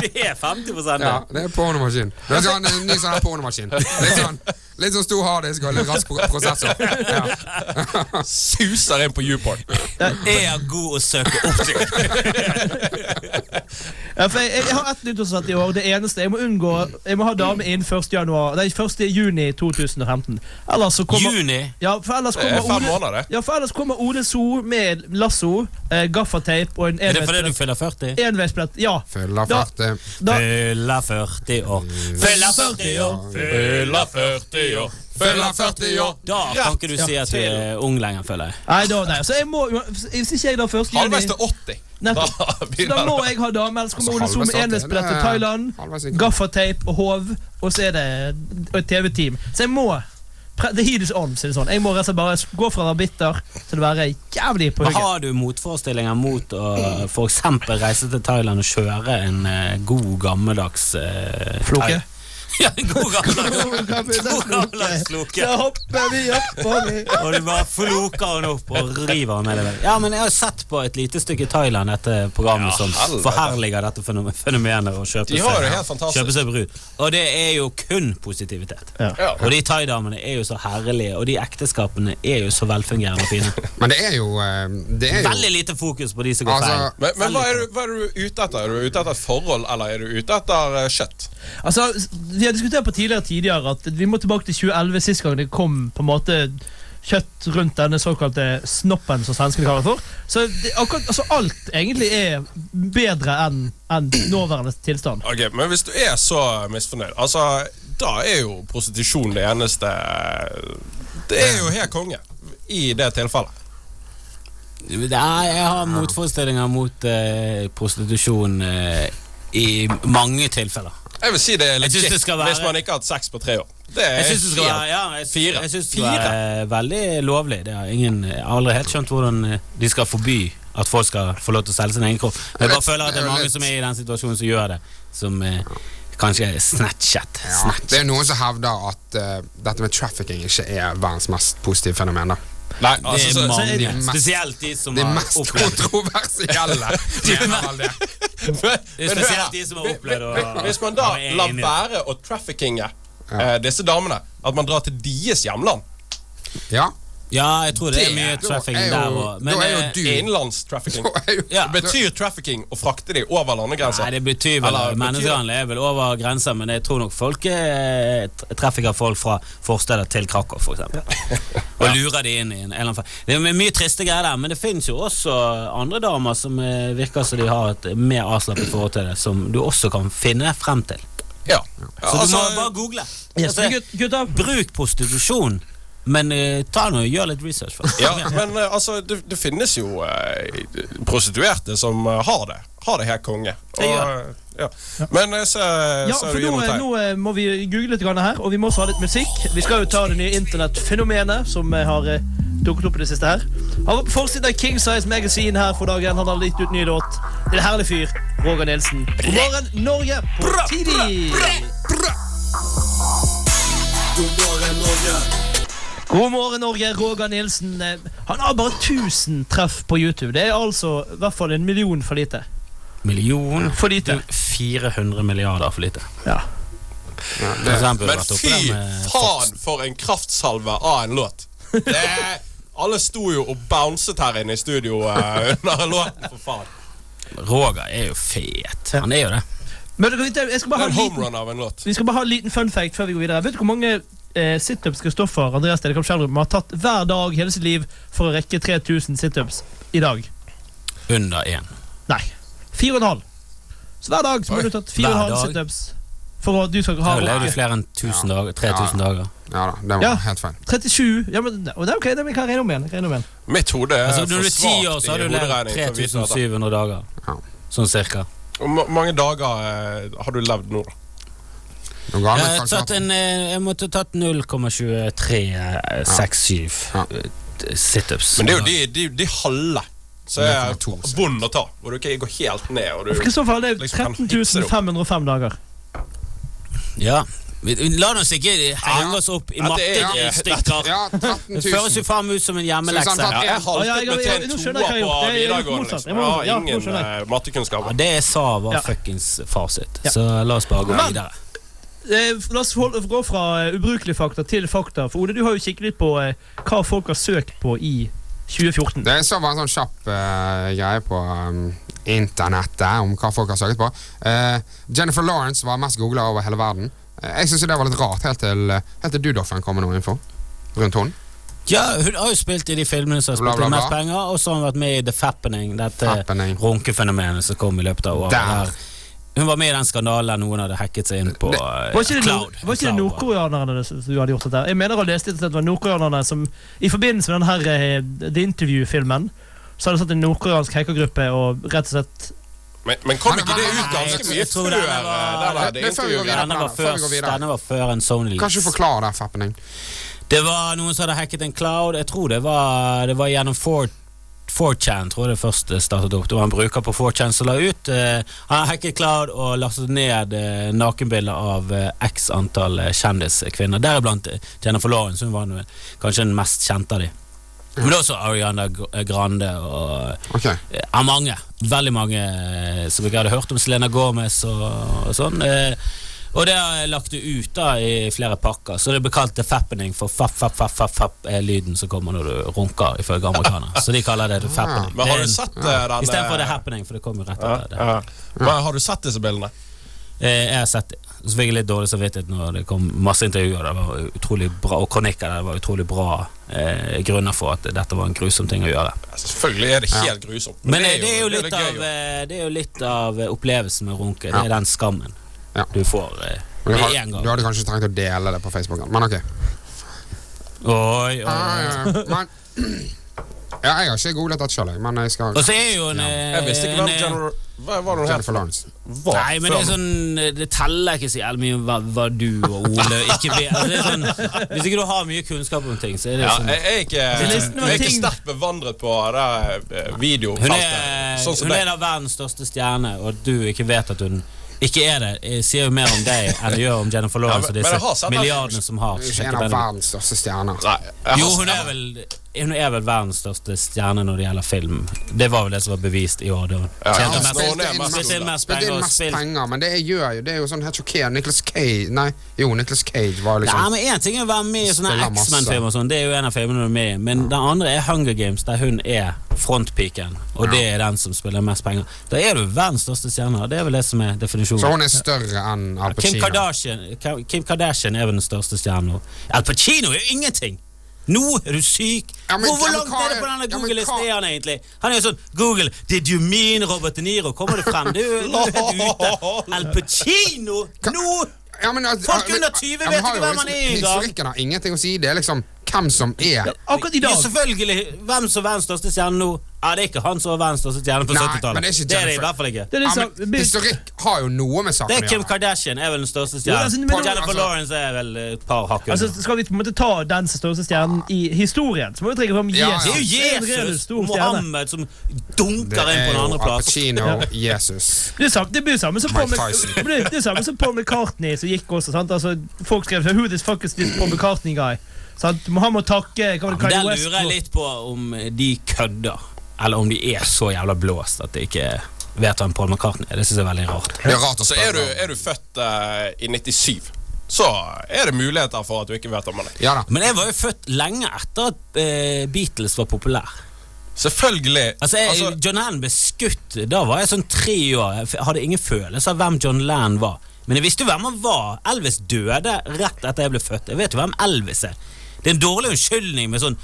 Det er 50 Ja, det er pornomaskin. Det er sånn, en ny sånn her pornomaskin. Litt sånn, litt sånn stor harddisk og litt rask prosessor. Ja. Suser inn på Uport. Er god å søke opp til? Ja, for jeg, jeg har ett nyttårsforsett i år. Det eneste Jeg må unngå Jeg må ha dame inn 1. januar Nei, 1. juni 2015. Ellers så kommer Juni? Ja, for ellers Det er kommer fem måneder, det. Ja, for ellers kommer Ole So med lasso, eh, gaffateip og en Er det fordi du fyller 40? Enveisbillett, Ja. Fyller 40. Da, Fyller 40 år. Fyller 40 år. Fyller 40 år. Fyller 40 år. Da kan ikke du si at du er ung lenger, føler jeg. Nei, da, nei. Så jeg må, hvis ikke jeg da først Halvveis til 80. Nei, Da Så da må jeg ha dame, ellers kommer Ole So med til Thailand, gaffateip og hov, og så er det et TV-team. Så jeg må The heat is on, sier det sånn. Jeg må rett og slett bare gå fra å være bitter til å være jævlig på hugget. har du motforestillinger mot å eksempel reise til Thailand og kjøre en eh, god gammeldags uh, Floke? Ja, god gammeldags floke. Så hopper vi opp og den Og du bare floker den opp og river den veien. Ja, men jeg har sett på et lite stykke Thailand, dette programmet Ja, som helvete. forherliger dette fenomenet å kjøpe seg, kjøpe seg brud. Og det er jo kun positivitet. Ja. Ja. Og de thaidamene er jo så herlige, og de ekteskapene er jo så velfungerende og fine. Men det er jo eh, Det er jo Veldig lite fokus på de som går Altså, feil. Men, men hva, er du, hva er du ute etter? Er du ute etter et forhold, eller er du ute etter eh, kjøtt? Altså, Vi har diskutert på tidligere tidligere at vi må tilbake til 2011, sist gang det kom på en måte kjøtt rundt denne såkalte snoppen, som svenskene kaller for. Så det, akkurat, altså, alt egentlig er bedre enn en nåværende tilstand. Ok, Men hvis du er så misfornøyd, altså da er jo prostitusjon det eneste Det er jo helt konge i det tilfellet. Nei, jeg har motforestillinger mot eh, prostitusjon eh, i mange tilfeller. Jeg vil si det er legit det være- hvis man ikke har hatt sex på tre år. Det er Jeg syns det skal være, ja, jeg, Fire. Jeg synes det er være veldig lovlig. Det har ingen, jeg har aldri helt skjønt hvordan eh, de skal forby at folk skal få lov til å selge sin egen kropp. Men jeg bare føler at det er mange som er i den situasjonen som gjør det. Som eh, kanskje er snatchet. ja. Det er noen som hevder at uh, dette med trafficking ikke er verdens mest positive fenomen. da Nei, Det altså, er så, mange, de mest- spesielt de som har opplevd det. Det det. men, Det er spesielt de som har opplevd å Hvis- man da lar være å traffickinge eh, disse damene, at man drar til deres hjemland Ja, Ja, jeg tror det er mye trafficking er jo- der òg. da er jo eh, du- Innenlandstrafficking. trafficking jo Ja. Betyr trafficking å frakte de over landegrenser? Nei, det betyr vel Menneskehandel er vel over grensa, men jeg tror nok folk eh, trafficker folk fra forsteder til Krakow, for eksempel. Og lurer de inn i en eller annen fall Det er mye triste greier der, men det finnes jo også andre damer som eh, virker som de har et mer avslappet forhold til det, som du også kan finne frem til. Ja. Så Altså, du må bare google. Yes, Altså, gutta, bruk prostitusjon, men uh, ta nå gjør litt research først. ja, men uh, altså, det, det finnes jo uh, prostituerte som har det. Har det helt konge. Eh, ja. Men ser, ja, så for nå, tegn. nå må vi google litt grann her, og vi må også ha litt musikk. Vi skal jo ta det nye internettfenomenet som har dukket opp i det siste her. Han var på forsiden av King Size Magazine her for dagen. Han har gitt ut ny låt. Det en herlig fyr. Roger Nilsen. God morgen, Norge på Tidlig! God morgen, Norge. Roger Nilsen. eh, Han har bare 1000 treff på YouTube. Det er altså i hvert fall en million for lite. Million For lite. 400 milliarder for lite. Ja. Ja, det, Men fy faen for en kraftsalve av en låt. Det, alle sto jo og bouncet her inne i studio uh, under låten, for faen. Roger er jo fet. Han er jo det. Men jeg skal bare er ha en en liten, homerun av en låt. vi skal bare ha en liten fun fact før vi går videre. Vet du hvor mange eh, situps Kristoffer Andreas Stedekamp Schjelderup har tatt hver dag hele sitt liv for å rekke 3000 situps i dag? Under én. Nei. 4,5. Så hver dag så må du tatt Hver 4,5 halv situps for at du skal ha Da lever du flere enn 1000 Ja. dager. 3000 Ja. dager. ja da, det var Ja. helt feil. 37 Ja, men og det er ok, det kan jeg regne om igjen. regne om igjen. Mitt hode er Altså, for når du er ti år, så har du levd hoderegning til å vite dette. 3700 dager. Ja. Sånn cirka. Hvor mange dager eh, har du levd nå, da? Jeg, har tatt en, eh, jeg måtte tatt 0,2367 Ja. eh, situps. Men det er jo de, de, de halve som er vond å ta, hvor du ikke går helt ned. Og du, I så Liksom hitse det er 13 505 dager. Ja. La oss ikke henge oss opp i Ja, er- mattestykker. Ja, Det føres jo 000. faen ut som en hjemmelekse. Jeg har ja, haltet ja, med ja, til en jeg toer på er videregående. Liksom. Jeg har ingen eh, mattekunnskaper. det jeg sa, var Ja. fuckings fasit. Så la oss bare gå videre. Eh, la oss hold- gå fra uh, ubrukelige fakta til fakta. For Ole, du har jo kikket litt på eh, hva folk har søkt på i 2014. Det så bare en sånn kjapp uh, greie på um, internettet om hva folk har søkt på. Uh, Jennifer Lawrence var mest googla over hele verden. Uh, jeg syns det var litt rart, helt til, helt til Dudoffen kom med noe info rundt henne. Ja, hun har jo spilt i de filmene som har spilt bla, inn bla. mest penger, og så har hun vært med i The Fappening, dette runkefenomenet som kom i løpet av året. Der. Hun var med i den skandalen noen hadde hacket seg inn på Det- eh, Var ikke det, Cloud. var ikke det nordkoreanerne som hadde gjort dette? Jeg mener å lese at det var nordkoreanerne som i forbindelse med denne her, eh, The Interview-filmen så hadde satt en nordkoreansk hackergruppe og rett og slett Men, men kom ikke det ut ganske mye før denne eh, var-. Denne var, Før en Sony Leaks. Kanskje forklare det, Fappening. Det var noen som hadde hacket en cloud. Jeg tror det var, det var gjennom 4 4chan, tror jeg det først startet opp. Det var en bruker på 4chan som la ut eh, Han har hacket cloud og lastet ned eh, nakenbilder av eh, x antall kjendiskvinner. Deriblant Jennifer Lawrence, hun var kanskje den mest kjente av de. Men er også Ariana Grande og okay. mange. Veldig mange som jeg hadde hørt om. Selena Gomez og, og sånn. Eh, og det har jeg lagt det ut da i flere pakker, så det blir kalt The Fappening for fapp, fapp, fapp, fapp, fapp er lyden som kommer når du runker, ifølge amerikanere. Så de kaller det The Fappening. Men har Det du sett det, den Istedenfor The eh, Happening, for det kommer jo rett ja, etter det. ja. Men Har du sett disse bildene? Eh, Jeg har sett det. Så fikk jeg litt dårlig samvittighet når det kom masse intervjuer. Det var utrolig bra, og kronikker der det var utrolig bra eh, grunner for at dette var en grusom ting å gjøre. Ja, Selvfølgelig er det helt grusomt. Men eh, det er jo det av, eh, det er jo litt av eh, opplevelsen med runke. Det er den skammen Ja. du får eh, med du, gang. du hadde kanskje trengt å dele det på Facebook, men ok. Oi, oi. Ah, ja, ja. Men, ja, jeg har ikke googlet det sjøl, men jeg skal Og så er jo en, ja. Jeg visste ikke hvem General Hva var det? Jennifer Lawrence. Hva? Nei, men det er sånn eh, Det teller ikke så jævlig mye hva, hva du og Ole ikke vet. Altså, det er sånn, hvis ikke du har mye kunnskap om ting, så er det ja, sånn jeg, jeg er ikke, jeg er ikke sterkt bevandret på det videofeltet. Hun er, Sånn som hun er da verdens største stjerne, og du ikke vet at hun ikke er det, Jeg sier jo mer om deg enn det gjør om Jennifer Lawrence Ja, men- og jeg disse milliardene som har Hun er ikke en av verdens største stjerner. Nei, Jo, hun er vel hun er vel verdens største stjerne når det gjelder film. Det var vel det som var bevist i år. da Ja, ja, mest- nå- nå er mest- mest Spilte penger mest penger, men det gjør jo Det er jo sånn helt sjokkerende. Nicholas Cage Nei, jo, Nicholas Cage var liksom liksom men En ting er å være med i sånne X-Men-filmer, og sånn, det er jo en av filmene du er med i. Men den andre er Hunger Games, der hun er frontpiken, og det er den som spiller mest penger. Da er du verdens største stjerne. og Det er vel det som er Så hun er større enn Al Kim Kardashian, Kim Kardashian er vel den største stjernen. Al Pacino er jo ingenting! Nå er du syk! Ja, men- hvor, hvor langt er det på denne Google-listen ja, er han egentlig? Han er jo sånn Google, did you mean Robert De Niro? Kommer det frem? Du, du er ute. Al Pacino! Nå! Ja, men, altså, Folk under 20 ja, men vet ikke hvem han er engang. Historikken har ingenting å si. Det er liksom hvem som er Akkurat i Ja, dag selvfølgelig. Hvem som er verdens største stjerne nå? Ja, Det er ikke han som var verdens største stjerne på 70-tallet. det er ikke Det er det i hvert fall ikke. Det er ja, men, Historikk har jo noe med saken Det å er Kim gjøre. Kardashian er vel den største Jo, altså, men- Jennifer altså- Lawrence er vel et par hakk altså. Skal vi på en måte ta den største stjernen i historien, så må vi trekke fram Ja, ja. Jesus. Det er jo Det er Jesus og. Mohammed som dunker inn er på en jo Al andreplass. Apacino, Jesus Det, er samme, det blir samme som Paul, det det er samme som Paul McCartney som gikk også. Sant? Altså, folk skrev Who this fuck is this Paul McCartney guy? Sant? Han må takke hva var det, Men Kanye Der lurer jeg litt på om de kødder, eller om de er så jævla blåst at de ikke vet hvem Paul McCartney er. Det syns jeg er veldig rart. Det er rart å Så er du, er du født uh, i 97, så er det muligheter for at du ikke vet om han er. Ja da. Men jeg var jo født lenge etter at uh, Beatles var populær. Selvfølgelig. Altså, jeg, Altså, John Lennon ble skutt Da var jeg sånn tre år. Jeg hadde ingen følelse av hvem John Lennon var. Men jeg visste jo hvem han var. Elvis døde rett etter jeg ble født. Jeg vet jo hvem Elvis er. Det er en dårlig unnskyldning med sånn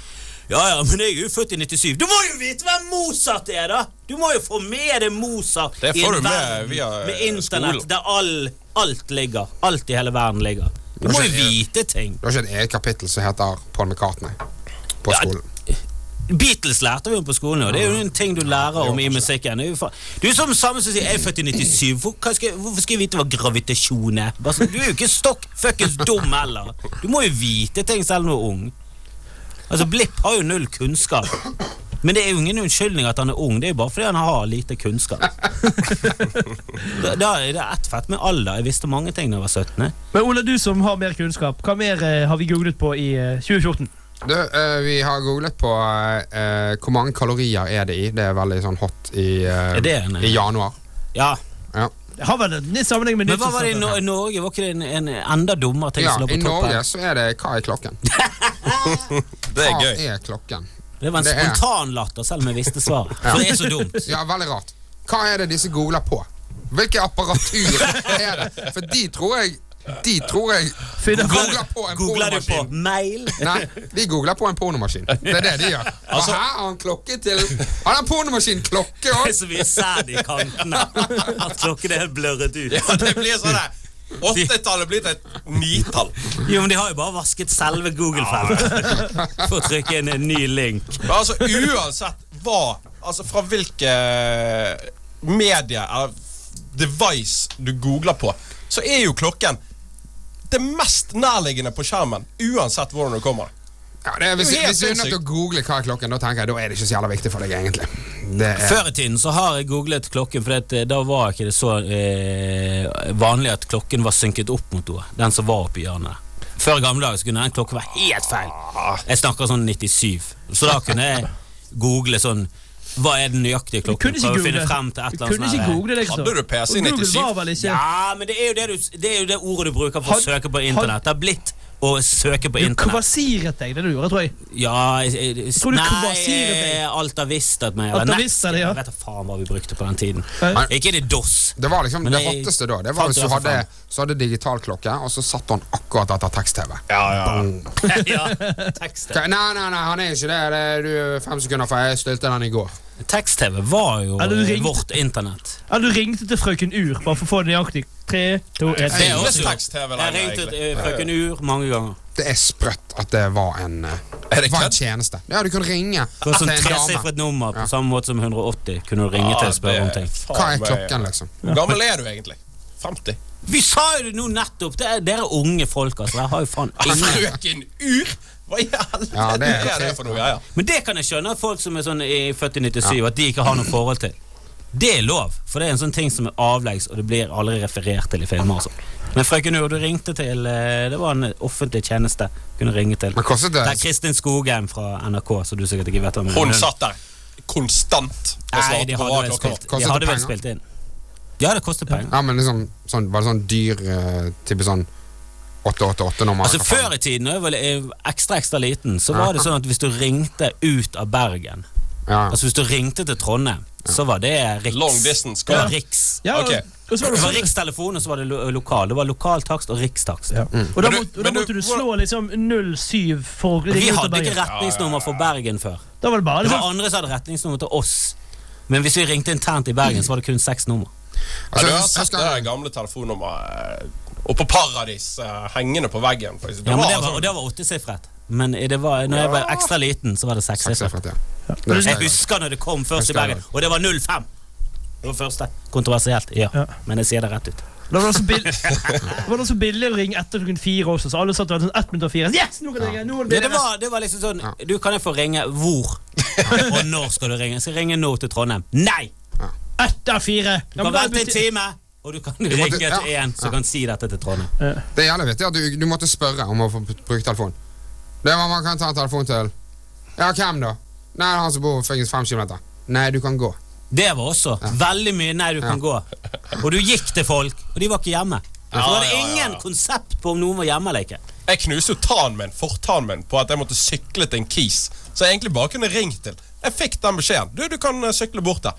Ja, ja, men jeg er jo født i 97. Du må jo vite hvem Mozart er, da! Du må jo få med deg Mozart Det i en du med med eh, internett, der all, alt ligger. Alt i hele verden ligger. Du må jo vite ting. Det var ikke et eget kapittel som heter Paul McCartney på Ja, skolen. Beatles lærte vi jo på skolen, og det er jo en ting du lærer om i musikken. Det er jo Du er som samme som sier 'jeg er født i 97'. Hvor, hva skal, jeg- hvorfor skal jeg vite hva gravitasjon er? Sånn, du er jo ikke stokk fuckings dum heller. Du må jo vite ting selv om du er ung. Altså, Blipp har jo null kunnskap. Men det er jo ingen unnskyldning at han er ung, det er jo bare fordi han har lite kunnskap. Da, da er det ett fett med alder. Jeg visste mange ting da jeg var 17. Men Ole, du som har mer kunnskap, hva mer eh, har vi googlet på i eh, 2014? Du, eh, vi har googlet på eh, hvor mange kalorier er det i. Det er veldig sånn hot i, eh, Er det en- i januar. Ja, Det har vel en litt sammenheng med Men hva var det i nyttårsaften. No Norge? Var ikke det en, en enda dummere ting Ja, som lå I på toppen? Norge så er det Hva er klokken? det er gøy. Hva er klokken? Det var en Det er- spontan latter, selv om jeg visste svaret. For det er så dumt. Ja, veldig rart. Hva er det disse googler på? Hvilke apparatur er det? For de tror jeg De tror jeg Finner googler på en Googler du på mail? Nei, de googler på en pornomaskin. Det er det de gjør. Altså- Og her har han klokke til Har han pornomaskin klokke Det er òg? så mye sæd i kantene at klokken er helt blørret ut. Ja, det blir sånn der. Åttetallet blir til et nitall. Jo, men de har jo bare vasket selve Google-feltet for å trykke inn en ny link. Men altså, uansett hva Altså, fra hvilke medier eller device du googler på, så er jo klokken det mest nærliggende på skjermen, uansett hvordan du kommer. Ja, det er, hvis, Det er hvis du er nødt til å google hva er klokken, da tenker jeg da er det ikke så jævla viktig for deg, egentlig. Det er, Før i tiden så har jeg googlet klokken, for det, da var ikke det så eh, vanlig at klokken var synket opp mot henne, Den som var oppi hjørnet. Før i gamle dager så kunne den klokken være helt feil. Jeg snakker sånn 97. Så da kunne jeg google sånn Hva er den nøyaktige Du kunne klokken? ikke google. frem til et eller kunne ikke google det, liksom. Hadde du PC i Og Google 97? var Ja, men det er jo det, du, det, er jo det ordet du bruker for å søke på internett. Det har blitt å søke på internett. Du kvasiret deg, det du gjorde, tror jeg. Ja jeg, jeg, tror du Nei, eh, Alta Vista meg. Alt har Nest- det, ja. Jeg vet da faen hva vi brukte på den tiden. Men, Ikke det DOS. det var liksom Men det hotteste da. Det var hvis du hadde, så hadde digitalklokke, og så satt han akkurat etter tekst-TV. Ja, ja. ja, tekst-TV. Nei, nei, nei, han er ikke det. det er du fem sekunder, for jeg stilte den i går. Tekst-TV var jo eh, ringte- vårt internett. Ja, du ringte til frøken Ur bare for å få det nøyaktig. Tre, to, ett. Det er også- tekst-TV Jeg ringte til frøken Ur mange ganger. Det er sprøtt at det var en, eh, Er det var en tjeneste. Ja, du kunne ringe til sånn en dame. tresifret nummer på samme måte som 180. Kunne du ringe til og spørre om ting. Hva er klokken, liksom? Hvor gammel er du egentlig? 50? Vi sa jo det nå nettopp! Det er, dere er unge folk, altså. Dere har jo faen ingen Frøken Ur! Hva i helvete Ja, det er- er det for noe greier? Men det kan jeg skjønne at folk som er sånn i født i 97, at de ikke har noe forhold til. Det er lov, for det er en sånn ting som er avleggs, og det blir aldri referert til i filmer. sånn. Men frøken Ur, du ringte til eh, Det var en offentlig tjeneste. Kunne ringe til. Men kostet Det er Kristin Skogheim fra NRK, så du sikkert ikke vet hvem Hun satt der konstant og Nei, svarte de på hadde hva vel klokka var. spilt, de hadde vel spilt inn. Ja, det koster penger. Ja, men liksom sånn, Var det sånn dyr uh, type sånn 888-nummer? Altså Før i tiden, da jeg var ekstra ekstra liten, så var det sånn at hvis du ringte ut av Bergen Ja. Altså Hvis du ringte til Trondheim, så var det Riks. Long distance call. Riks. Ja, okay. Det det var rikstelefon, og så var det lo lokal. Det var lokaltakst og rikstakst. Ja. Og da, må, da måtte du slå liksom 07 for Vi ringe ut av hadde ikke retningsnummer for Bergen før. Da var det bare Det var liksom, andre som hadde retningsnummer til oss. Men hvis vi ringte internt i Bergen, så var det kun seks nummer. Ja, Altså, du har sett skal- det gamle telefonnummeret eh, oppe på Paradis eh, hengende på veggen. Det Ja, det var sånn- og det var åttesifret. Men det var, når jeg var ekstra liten, så var det sekssifret. Ja. Jeg husker når det kom først i Bergen, og det var 05. Det var første. Kontroversielt, ja. Ja. Men jeg sier det rett ut. da var det så bill- det var det så billig å ringe etter klokken fire også, så alle satt og hadde sånn ett minutt og fire. Yes, nå kan jeg! Nå det Det, det, var, det var liksom sånn Du kan jeg få ringe hvor? og når skal du ringe? Jeg skal ringe nå til Trondheim. Nei! Ett av fire! Du kan vente en time, og du kan ringe til ja. en som kan si dette til Trondheim. Det er jævlig vittig at du, du måtte spørre om å få bruke telefon. Det var Man kan ta en telefon til Ja, hvem da? Nei, det er han som bor faktisk fem kilometer. Nei, du kan gå. Det var også veldig mye 'nei, du kan gå'. Og du gikk til folk, og de var ikke hjemme. Så var det ja, ja, ingen ja. konsept på om noen var hjemme eller ikke. Jeg knuste jo tannen min, fortannen min på at jeg måtte sykle til en kis. Så jeg egentlig bare kunne ringt til. Jeg fikk den beskjeden. Du, du kan eh, sykle bort der.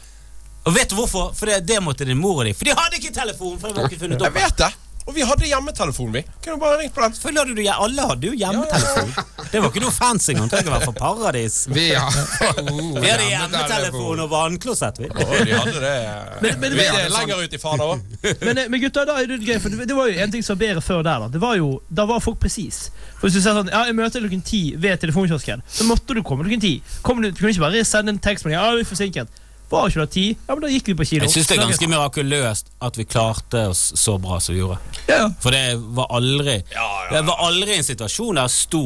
Og vet du hvorfor? For det, det måtte din mor og de. For de hadde ikke telefon! For det var ikke funnet opp. Jeg vet det. Og vi hadde hjemmetelefon, vi. Kunne bare ringt på den. Selvfølgelig hadde du, Alle hadde jo hjemmetelefon. Det var ikke noe fancy engang. Trenger ikke være fra Paradis. Vi har oh, Vi hadde hjemmetelefon og vannklosett. vi. Oh, de hadde det Men- men- Vi er lenger ut i fader, òg. Men, eh, men gutta, da er det gøy, for det, var jo en ting som var bedre før der. Da Det var jo, da var folk presis. For Hvis du sier sånn Ja, jeg møter klokken ti ved telefonkiosken, så måtte du komme klokken ti. Kom du, du kunne ikke bare sende en tekstmelding. Ja, vi er forsinket. Var ikke det ti? Ja, men da gikk vi på kino. Jeg syns det er ganske mirakuløst at vi klarte oss så bra som vi gjorde. Ja, ja. For det var aldri Ja, ja. Det var aldri en situasjon der jeg sto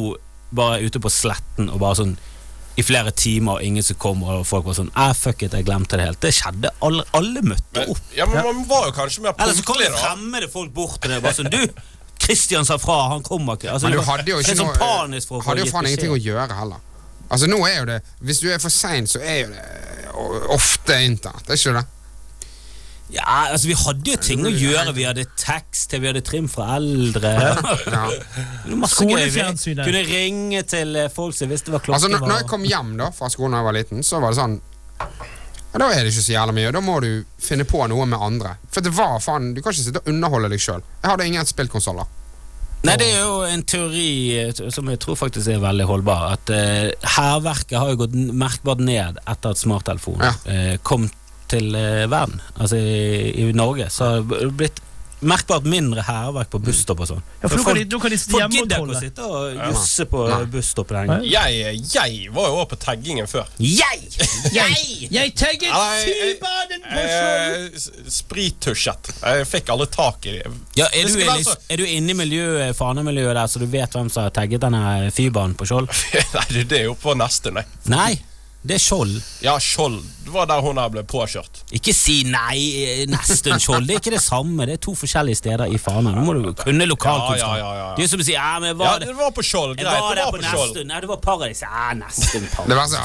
bare ute på sletten og bare sånn i flere timer, og ingen som kom, og folk var sånn eh, fuck it, jeg glemte det helt. Det skjedde. Alle, alle møtte Men, opp. ja, men man var jo kanskje mer Eller så kom det fremmede folk bort til deg og bare sånn Du, Kristian sa fra, han kommer ikke. Altså, Men du var- hadde jo ikke sånn noe Hadde jo faen ingenting å gjøre heller. Altså nå er jo det Hvis du er for sein, så er jo det ofte internett. Er ikke det? Ja, altså Vi hadde jo ting å gjøre. Vi hadde tekst til, vi hadde trim fra eldre. Ja. Skolefjernsynet. kunne ringe til eh, folk som visste hva klokka Altså når, var. når jeg kom hjem da fra skolen da jeg var liten, så var det sånn ja, Da er det ikke så jævla mye. Da må du finne på noe med andre. For det var faen Du kan ikke sitte og underholde deg sjøl. Jeg hadde ingen spillkonsoller. Nei, det er jo en teori eh, som jeg tror faktisk er veldig holdbar. At hærverket uh, har jo gått merkbart ned etter at smarttelefonen Ja. uh, kom til uh, verden. Altså i, i Norge. Så har det blitt merkbart mindre hærverk på busstopp og sånn. Ja, for nå kan folk, de, kan de folk gidder ikke å sitte og jusse på Nei. busstoppet lenger. Jeg, jeg var jo også på taggingen før. Jeg! Jeg, jeg tagget Sybaden på Skjold! Eh, Sprittusjet. Jeg fikk alle tak i det. Ja, er, du, så- er du inne i miljøet, fanemiljøet der, så du vet hvem som har tagget denne Fybanen på Skjold? Nei, det- det er jo på neste, nei. Nei, det er Skjold. Ja, Skjold. Det var der hun ble påkjørt. Ikke si nei, nesten Nesttun Skjold. Det er ikke det samme. Det er to forskjellige steder i Fana. Nå må du kunne lokalkunnskap. Ja, ja, ja, ja. Det er som å si ja, men jeg Ja, var, det var på Skjold. jeg Greit, var det var på på Skjold. Nei, det var Paradis. Ja, nesten Det, Paradis.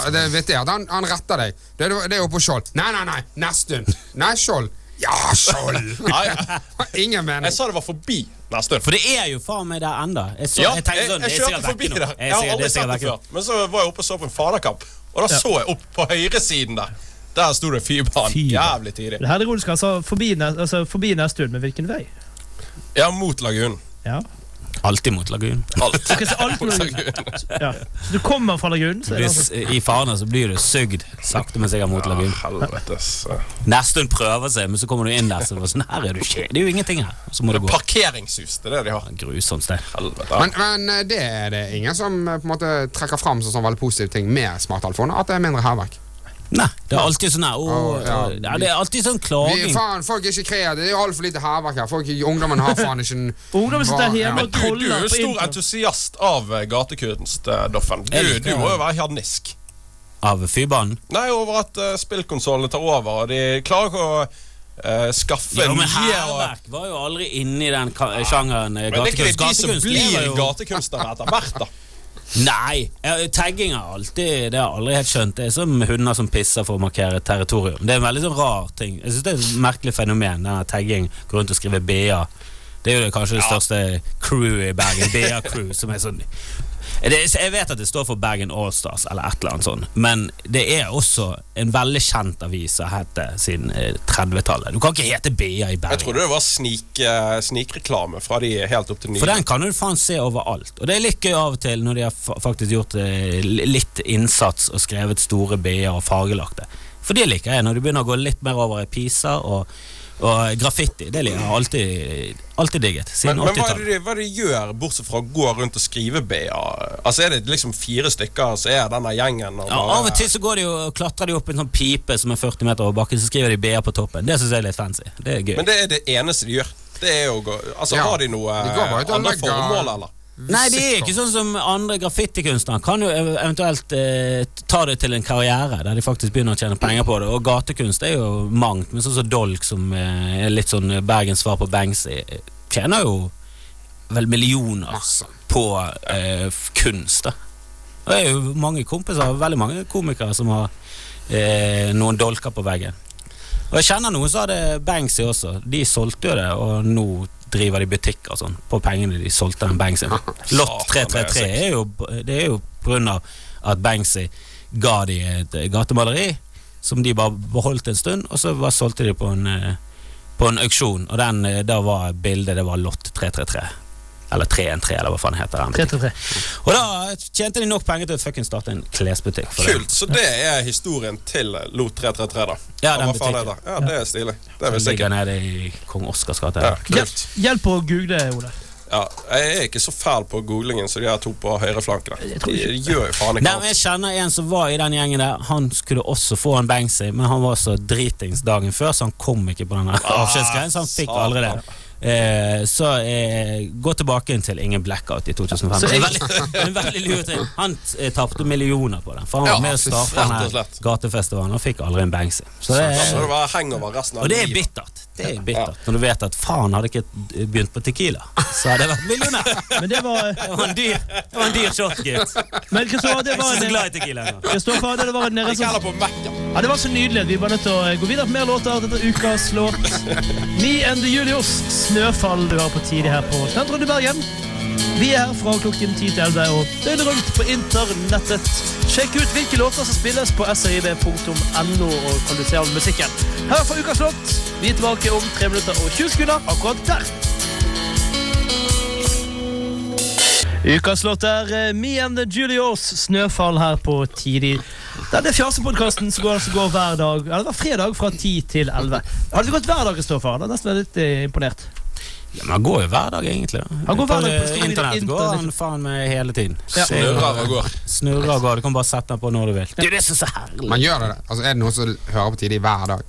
det er at han, han retter deg. Det, er- det er jo på Skjold. Nei, nei, nei. Nesten. Nei, Skjold. Ja, Skjold. Ingen mening. jeg sa det var forbi Nesten. For det er jo faen meg der enda. Jeg, så, Ja, jeg jeg, sånn, jeg er kjørte forbi der. Jeg Jeg har aldri sett det før. Men så var jeg oppe og så på en faderkamp, og da så jeg opp på høyresiden der. Der sto det Fybanen. Jævlig tidlig. Det her er rolig skal altså forbi, altså, forbi Nesttun, men hvilken vei? Ja, mot lagunen. Ja. Alltid mot lagunen. Alt. Alt Mot lagunen. ja. Så du kommer fra lagunen, det altså Hvis, I Fana så blir du sugd sakte, men sikkert mot lagunen. Ja. Nesttun prøver seg, men så kommer du inn der, så er det sånn her er du ikke. Det er jo ingenting her. Så må du gå. Parkeringshus, det er det de har. Grusomt sted. Men, men eh, det er det ingen som eh, på en måte trekker fram som sånn veldig positiv ting med smarttelefoner. At det er mindre hærverk. Nei, det er alltid sånn her oh, Ja, ja. ja, Det er alltid sånn Vi, klaging. faen, folk er ikke kreative. Det er altfor lite hærverk her. Folk, ungdommen har faen ikke en Ungdommen sitter hjemme ja. og Du, du er jo stor entusiast av eh, gatekunst, Doffen. Du, du må jo være harnisk. Av Fybanen. Nei, over at uh, spillkonsollene tar over, og de klarer ikke å Uh, skaffe Jo, men hærverk var jo aldri inne i den ka- sjangeren eh, Men det er ikke de som blir gatekunstnere etter hvert, da. Nei, tagging har alltid Det har jeg aldri helt skjønt. Det er som hunder som pisser for å markere territorium. Det er en veldig sånn rar ting. Jeg synes det er et merkelig fenomen, denne tagging. Gå rundt og skrive BA. Det er jo kanskje det største crewet i Bergen. BA-crew, som er sånn det, Jeg vet at det står for Bergen Allstars, eller et eller annet sånt, men det er også en veldig kjent avis som har hett siden eh, 30-tallet. Du kan ikke hete BA i Bergen. Jeg trodde det var snik, eh, snikreklame fra de helt opp til nye. For den kan du faen se overalt. Og det er litt gøy av og til når de har faktisk gjort eh, litt innsats og skrevet store B-er og fargelagte. For det liker jeg, når du begynner å gå litt mer over i Pisa og, og graffiti. Det har jeg alltid, alltid digget. Siden men hva, Men, 80-tallet. hva er det de gjør, bortsett fra å gå rundt og skrive BA? Altså Er det liksom fire stykker, så er denne gjengen og Ja, bare- av og til så går de jo, og klatrer de opp en sånn pipe som er 40 meter over bakken, så skriver de BA på toppen. Det syns jeg er litt fancy. Det er gøy. Men det er det eneste de gjør. Det er jo, Altså Ja, Har de noe andre legger- formål, eller? Nei, de er ikke sånn som andre graffitikunstnere. Kan jo eventuelt eh, ta det til en karriere der de faktisk begynner å tjene penger på det. Og gatekunst er jo mangt, men sånn som Dolk, som eh, er litt sånn Bergens svar på Banksy, eh, tjener jo vel millioner på eh, kunst. da det er jo mange kompiser, veldig mange komikere som har eh, noen dolker på veggen. Og jeg kjenner noen som hadde Banksy også. De solgte jo det, og nå driver de butikker og sånn på pengene de solgte den Banksyen. Lott Satan, det er 333 er jo, det er jo på grunn av at Banksy ga de et eh, gatemaleri som de bare beholdt en stund, og så bare solgte de på en, eh, på en auksjon, og den, eh, da var bildet det var Lott 333. Eller 313, eller hva faen heter den. 333. Og da tjente de nok penger til å fucking starte en klesbutikk. for det. Kult. Så det er historien til Lot 333, da. Ja, den butikken. det? Ja, det er stilig. Det er vel Som ligger nede i kong Oscars gate. Ja, Hjelp, kult. hjelp å google, Ole. Ja, jeg er ikke så fæl på googlingen som de her to på høyreflanken. Jeg De tror gjør jo faen Nei, ikke men Jeg kjenner en som var i den gjengen der. Han skulle også få en Banksy, men han var så dritings dagen før, så han kom ikke på den avskjedsgreien. Så han fikk aldri det. Eh, så eh, gå tilbake til Ingen Blackout i 2005. Så er veldig, en veldig lur ting. Han eh, tapte millioner på den, for han var Ja, med å starte denne gatefestivalen og fikk aldri en Banksy. Så det, så det var hangover resten av og det er bittert. Det er bittert Når du vet at faen hadde ikke begynt på Tequila, så hadde jeg vært millionær. Men det var Det var en dyr, det var en dyr shot, gitt. Men Kristoffer, det var en. Kristoffer, det var en. Ja, Det var så nydelig. Vi var nødt til å gå videre på mer låter. Dette er ukas låt. Me and the Julius. Snøfall du har på tidlig her på Studentrådet i Bergen. Vi er her fra klokken 10 til 11 og døgnet rundt på internettet. Sjekk ut hvilke låter som spilles på srib.no, og kan du musikken. Her for Ukas låt. Vi er tilbake om 3 minutter og 20 sekunder akkurat der. Ukas låt er eh, Me and the Julios, 'Snøfall' her på Tidlig. Denne fjasepodkasten som går, som går hver dag Eller hver fredag fra 10 til 11. Hadde vi gått hver dag, Kristoffer? Hadde jeg nesten vært litt eh, imponert. Ja, men Han går jo hver dag, egentlig. da. Han går hver dag på Internett går han faen meg hele tiden. Ja. Er Snurrer og går. Snurrer og går. Du kan bare sette den på når du vil. Det er det som er så herlig. Man gjør det det? Altså, er det noen som hører på tidlig hver dag?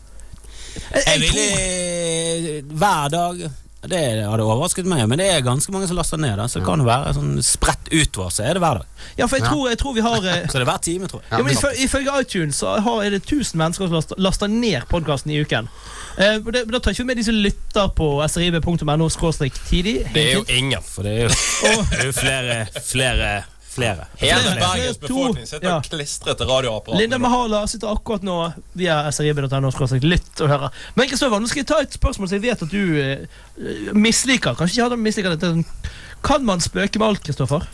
Jeg, Jeg jeg tror hver dag Det hadde overrasket meg, men det er ganske mange som laster ned. Da. Så det kan jo være sånn spredt utover, så er det hver dag. Ja, for jeg tror, jeg tror vi har eh, Så det er hver time, tror jeg. Ja, men men- ifø- Ifølge iTunes så har, er det 1000 mennesker som laster, laster ned podkasten i uken. Eh, det, men da tar ikke vi med de som lytter på srib.no tidlig. Det er jo ingen. For det er jo, det er jo flere, flere, flere. Hele. Bergens befolkning sitter Ja. og klistrer til radioapparatet. Linda Mahala sitter akkurat nå via srib.no lytt og hører. Men Kristoffer, nå skal jeg ta et spørsmål som jeg vet at du eh, misliker. Kanskje ikke hadde misliker dette. Kan man spøke med alt, Kristoffer?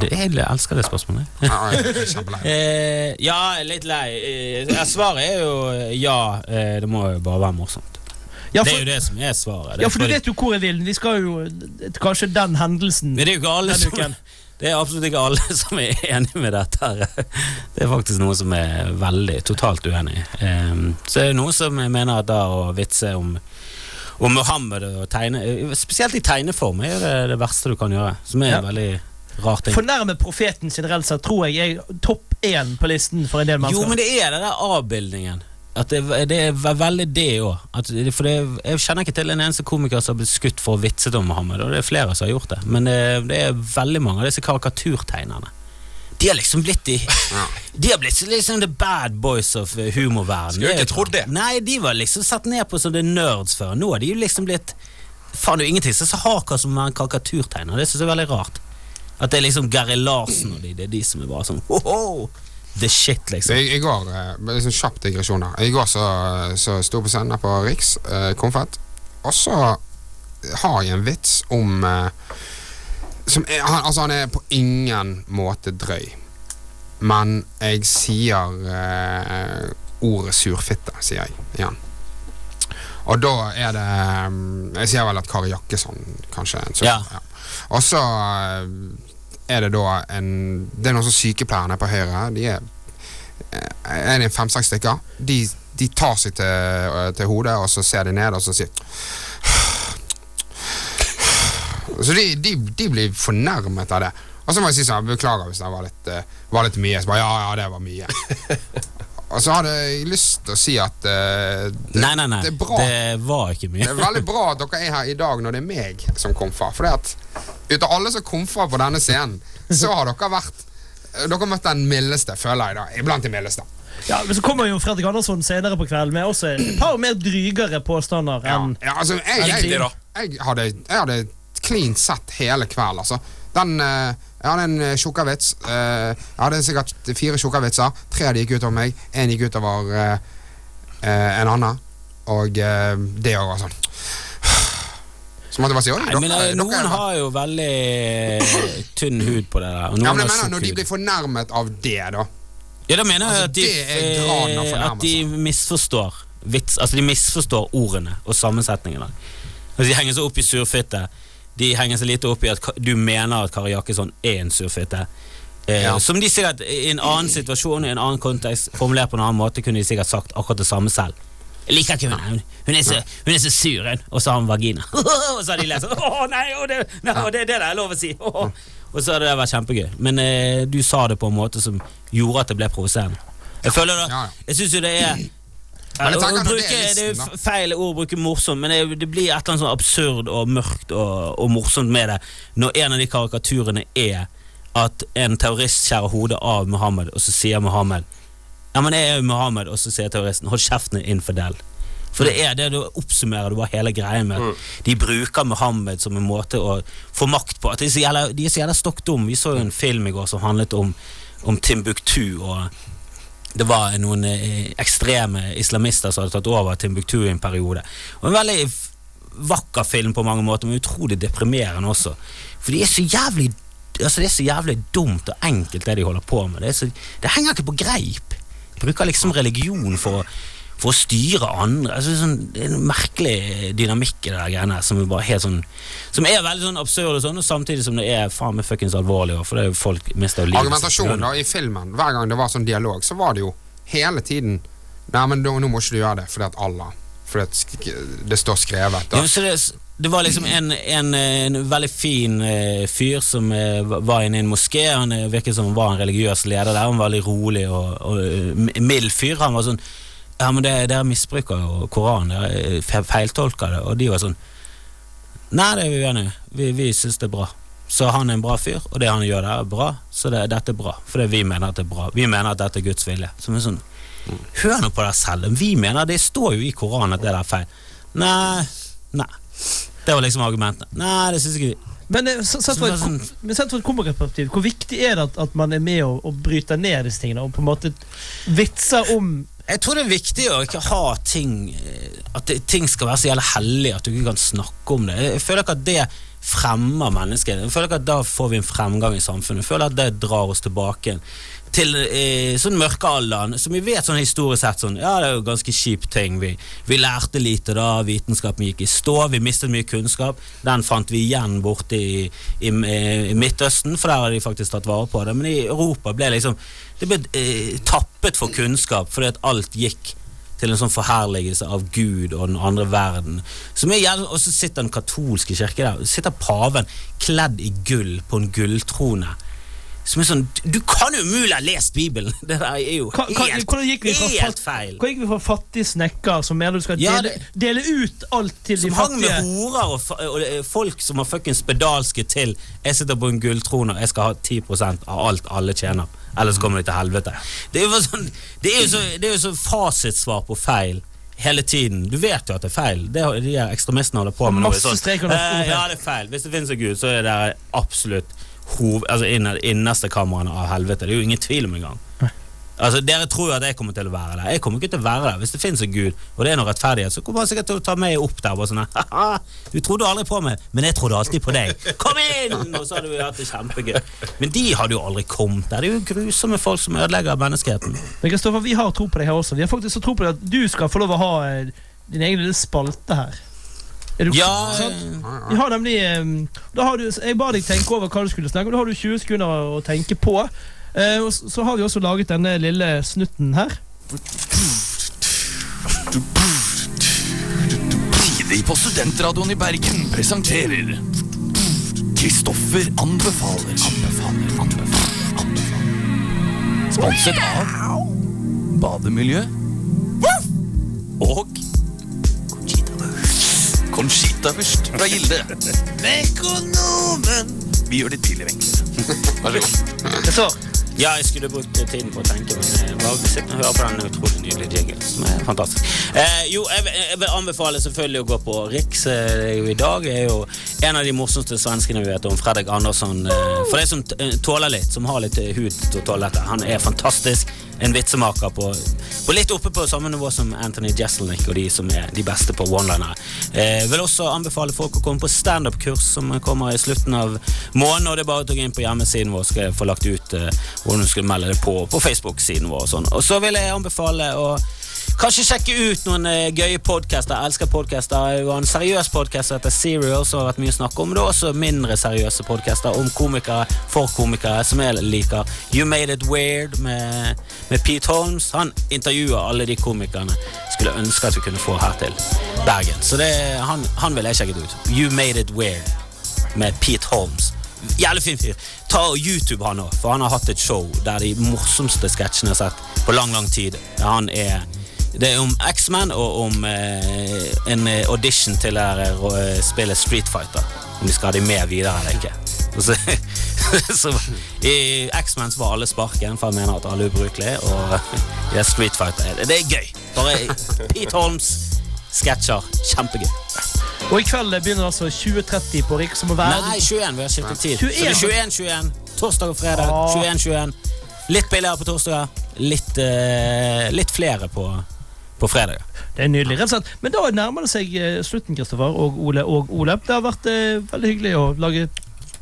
Det, jeg elsker det spørsmålet. Ja, er. Eh, ja, litt lei. Eh, svaret er jo ja. Det må jo bare være morsomt. Ja, Det er jo det som er svaret. Det ja, er for du vet jo hvor jeg vil. Vi skal jo Kanskje den hendelsen Men det er jo ikke alle som. Det er absolutt ikke alle som er enig med dette. her Det er faktisk noen som er veldig totalt uenig. Så det er noen som mener at da å vitse om om Mohammed og tegne Spesielt i tegneform er det det verste du kan gjøre. Som er Ja. veldig rar ting. Fornærme profeten generelt sett tror jeg er topp én på listen for en del mennesker. Jo, men det er den der avbildningen. At det, det er veldig det òg. For det, jeg kjenner ikke til en eneste komiker som har blitt skutt for å vitse om Mohammed, og det er flere som har gjort det. Men det, det er veldig mange av disse karikaturtegnerne. De har liksom blitt de De har blitt liksom the bad boys of eh, humorverden. Skulle ikke trodd det. Nei, de var liksom satt ned på som the nerds før. Nå har de jo liksom blitt Faen, det er jo ingenting som er så hardcore som en karikaturtegner. Det synes jeg er veldig rart. At det er liksom Gary Larsen og de, det er de som er bare sånn ho-ho, The shit, liksom. i, I går eh, liksom kjapp digresjon da I går så, så sto på scenen på Riks eh, Konfett Og så har jeg en vits om eh, som er, han, Altså han er på ingen måte drøy Men jeg sier eh, Ordet surfitte Sier jeg igjen Og da er det mm, Jeg sier vel at Kari Jakkesson Kanskje er en surfitte. Ja. Og så eh, er det da en Det er noen sånn sykepleierne på høyre De er eh, er det fem-seks stykker. De, de tar seg til, eh, til hodet, og så ser de ned, og så sier Så de, de, de blir fornærmet av det. Og så må jeg si sånn, beklager hvis det var litt, eh, var litt mye. Så bare, ja, ja, det var mye. og så hadde jeg lyst til å si at uh, det, Nei, nei, nei. det er bra. Det var ikke mye. Det er veldig bra at dere er her i dag når det er meg som komfer. For at ut av alle som komfer på denne scenen, så har dere vært Dere har møtt den mildeste, føler jeg da. Iblant de mildeste. Ja, men Så kommer jo Fredrik Andersson senere på kvelden med også et par mer drygere påstander Ja, enn ja, altså, jeg, jeg, jeg, hadde, jeg hadde clean sett hele kvelden, altså. Den eh, Jeg hadde en uh, tjukkavits. eh, jeg hadde sikkert fire tjukkavitser. Tre av de gikk utover meg. Én gikk utover eh, eh, en annen. Og eh, det òg var sånn Så måtte jeg bare si Nei, men dere- Noen dere er- har jo veldig tynn hud på det der. Ja, men jeg mener Når de blir fornærmet av det, da Ja, da mener jeg Altså, at de, eh, at de misforstår vits, Altså de misforstår ordene og sammensetningene. Altså, de henger seg opp i surfitte. De henger seg lite opp i at du mener at Kari Jakkesson er en surfitte. Eh, Ja. Som de sikkert i en annen situasjon, i en annen kontekst, formulert på en annen måte, kunne de sikkert sagt akkurat det samme selv. Jeg liker ikke. Hun, hun, er så, hun er så sur, hun. Og så har hun vagina. og så har de lest Å nei, å, det, nei å, det er det det er lov å si. Og så hadde det vært kjempegøy. Men eh, du sa det på en måte som gjorde at det ble provoserende. Jeg føler da ja. Jeg syns jo det er Men jeg å- tenker bruke, det er feil ord å bruke morsom, men det, det blir et eller annet sånn absurd og mørkt og, og morsomt med det når en av de karikaturene er at en terrorist skjærer hodet av Mohammed, og så sier Mohammed Ja, men jeg er jo Mohammed, og så sier terroristen hold kjeften, din infidel. For det er det du oppsummerer du bare hele greia med. at De bruker Mohammed som en måte å få makt på. At de er så jævla stokk dumme. Vi så jo en film i går som handlet om, om Timbuktu. og det var noen eh, ekstreme islamister som hadde tatt over Timbuktu i en periode. Og en veldig vakker film på mange måter, men utrolig deprimerende også. For de er så jævlig Altså Det er så jævlig dumt og enkelt, det de holder på med. Det, så, det henger ikke på greip. De bruker liksom religion for å for å styre andre. Altså, sånn, det er en merkelig dynamikk i det der greiene som er bare helt sånn Som er veldig sånn absurd, og sånn, og samtidig som det er faen meg fuckings alvorlig. For det er jo folk mister livet. Argumentasjonen da i filmen, hver gang det var sånn dialog, så var det jo hele tiden Nei, men nå, nå må ikke du gjøre det fordi at Allah Fordi at det står skrevet. Ja, så det, det var liksom en, en, en veldig fin eh, fyr som eh, var inne i en moské. Han eh, virket som han var en religiøs leder der. Han var veldig rolig og, og eh, mild fyr. Han var sånn Ja, men dere misbruker jo Koranen. Dere eh, fe- feiltolker det. Og de var sånn Nei, det er vi uenige i. Vi, vi syns det er bra. Så han er en bra fyr, og det han gjør der, er bra. Så det, dette er bra. For det vi mener at det er bra. Vi mener at dette er Guds vilje. Som er sånn Hør nå på deg selv. Vi mener Det står jo i Koranen at det der er feil. Nei, nei. Det var liksom argumentet. Nei, det syns ikke vi. Men eh, sett fra et, Så det men sett fra et komikerperspektiv, hvor viktig er det at, at man er med og, og bryter ned disse tingene? Og på en måte vitser om Jeg tror det er viktig å ikke ha ting eh, At ting skal være så jævlig hellig at du ikke kan snakke om det. Jeg føler ikke at det fremmer mennesket. Jeg føler ikke at Da får vi en fremgang i samfunnet. Jeg føler at det drar oss tilbake til eh, sånn mørkealderen, som vi vet sånn historisk sett sånn, Ja, det er jo ganske kjip ting. Vi, vi lærte lite da, vitenskapen gikk i stå, vi mistet mye kunnskap. Den fant vi igjen borte i, i, i Midtøsten, for der har de faktisk tatt vare på det. Men i Europa ble liksom Det ble eh, tappet for kunnskap fordi at alt gikk til en sånn forherligelse av Gud og den andre verden. Er og så sitter den katolske kirke der. Sitter paven kledd i gull på en gulltrone. Som er sånn Du kan umulig ha lest Bibelen! Det der er jo Hva- hva- helt, hvordan gikk vi fra helt feil. Hvor gikk vi fra fattig snekker som mener du skal Ja, dele, dele ut alt til de fattige Som hang med horer og, og er folk som har fuckings spedalske til Jeg sitter på en gulltrone, og jeg skal ha 10% av alt alle tjener. Ellers kommer de til helvete. Det er jo sånn Det er jo så, det er jo så fasitsvar på feil. Hele tiden. Du vet jo at det er feil. Det er, de ekstremistene holder på med. noe. Masse Sånn, streker eh, ja, det er feil. Hvis det finnes en gud, så er det absolutt hov, altså inner, innerste kameraene av helvete. Det er jo ingen tvil om engang. Altså, Dere tror jo at jeg kommer til å være der. Jeg kommer ikke til å være der. Hvis det finnes en gud, og det er noe rettferdighet, så kommer han sikkert til å ta meg opp der. Bare sånn, «Haha, Du trodde aldri på meg, men jeg trodde alltid på deg. Kom inn! Og så hadde vi hatt det kjempegøy. Men de hadde jo aldri kommet der. Det er jo grusomme folk som ødelegger menneskeheten. Men Kristoffer, vi har tro på deg her også. Vi har faktisk så tro på deg at du skal få lov å ha eh, din egen lille spalte her. Er du Ja, sant? Vi har nemlig da har du, Jeg ba deg tenke over hva du skulle snakke om. Da har du 20 sekunder å tenke på. Eh, og så så har vi også laget denne lille snutten her. Tidlig på Studentradioen i Bergen presenterer Kristoffer anbefaler. Anbefaler, anbefaler, anbefaler. Sponset av Bademiljø og Conchita-vurst fra Gilde. Mekonomen! Vi gjør ditt tidlig enklere. Vær så god. Det står Ja, jeg skulle brukt tiden på å tenke, men jeg bare sitte og høre på den utrolig nydelige jingle, som er fantastisk. Eh, jo, jeg, jeg vil anbefale selvfølgelig å gå på Riks. Eh, det I dag er jo en av de morsomste svenskene vi vet om, Fredrik Andersson. Eh, for de som eh, tåler litt, som har litt eh, hud til å tåle dette. Han er fantastisk. En vitsemaker på, på litt oppe på samme nivå som Anthony Jeselnik og de som er de beste på one-liner. Eh, vil også anbefale folk å komme på standup-kurs som kommer i slutten av måneden. Og det er bare å gå inn på hjemmesiden vår, skal jeg få lagt ut eh, hvordan du skal melde det på på Facebook-siden vår. Og sånn. Og så vil jeg anbefale å Kanskje sjekke ut noen eh, gøye podcaster. Jeg elsker podcaster. Det er en seriøs podkast som heter Serial, som har vært mye snakk om. Men det er også mindre seriøse podcaster om komikere for komikere, som jeg liker. You Made It Weird med, med Pete Holmes. Han intervjuer alle de komikerne skulle ønske at vi kunne få her til Bergen. Så det, han, han vil jeg sjekke ut. You Made It Weird med Pete Holmes. Jævlig fin fyr. Ta YouTube han òg, for han har hatt et show der de morsomste sketsjene jeg har sett på lang, lang tid. Han er det er om X-Man og om eh, en eh, audition til å eh, spille Street Fighter. Om de skal ha dem med videre eller ikke. Så, så, I X-Man så var alle sparken, for jeg mener at alle er ubrukelige. Og i Street Fighter det, det er gøy. Bare Pete Holmes sketsjer. Kjempegøy. Og i kveld begynner altså 2030 på Riks. Som må være Nei, 21. Vi har skiftet tid. 21. Så det er 21-21. Torsdag og fredag. Ah. 21-21. Litt billigere på torsdager. Litt, uh, litt flere på, på fredag. Det er nydelig. rett og slett. Men da nærmer det seg eh, slutten, Kristoffer og Ole og Ole. Det har vært eh, veldig hyggelig å lage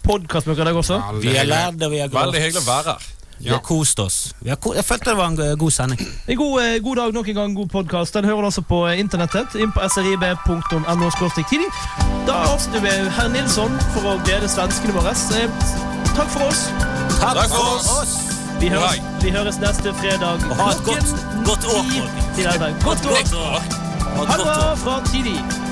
podkast med dere i dag også. Veldig Vi har lært det, vi har gått. Veldig hyggelig å være her. Vi har kost oss. Vi har ko jeg følte det var en god sending. En god, eh, god dag nok en gang, god podkast. Den hører du altså på internettet. Inn på srib.no. Da avslutter vi herr Nilsson for å glede svenskene våre. Eh, Takk for oss. Takk for oss! Vi høres, vi høres neste fredag Og ha et godt, godt år, til elleve. Godt år. Ha et Ha det bra fra tidlig.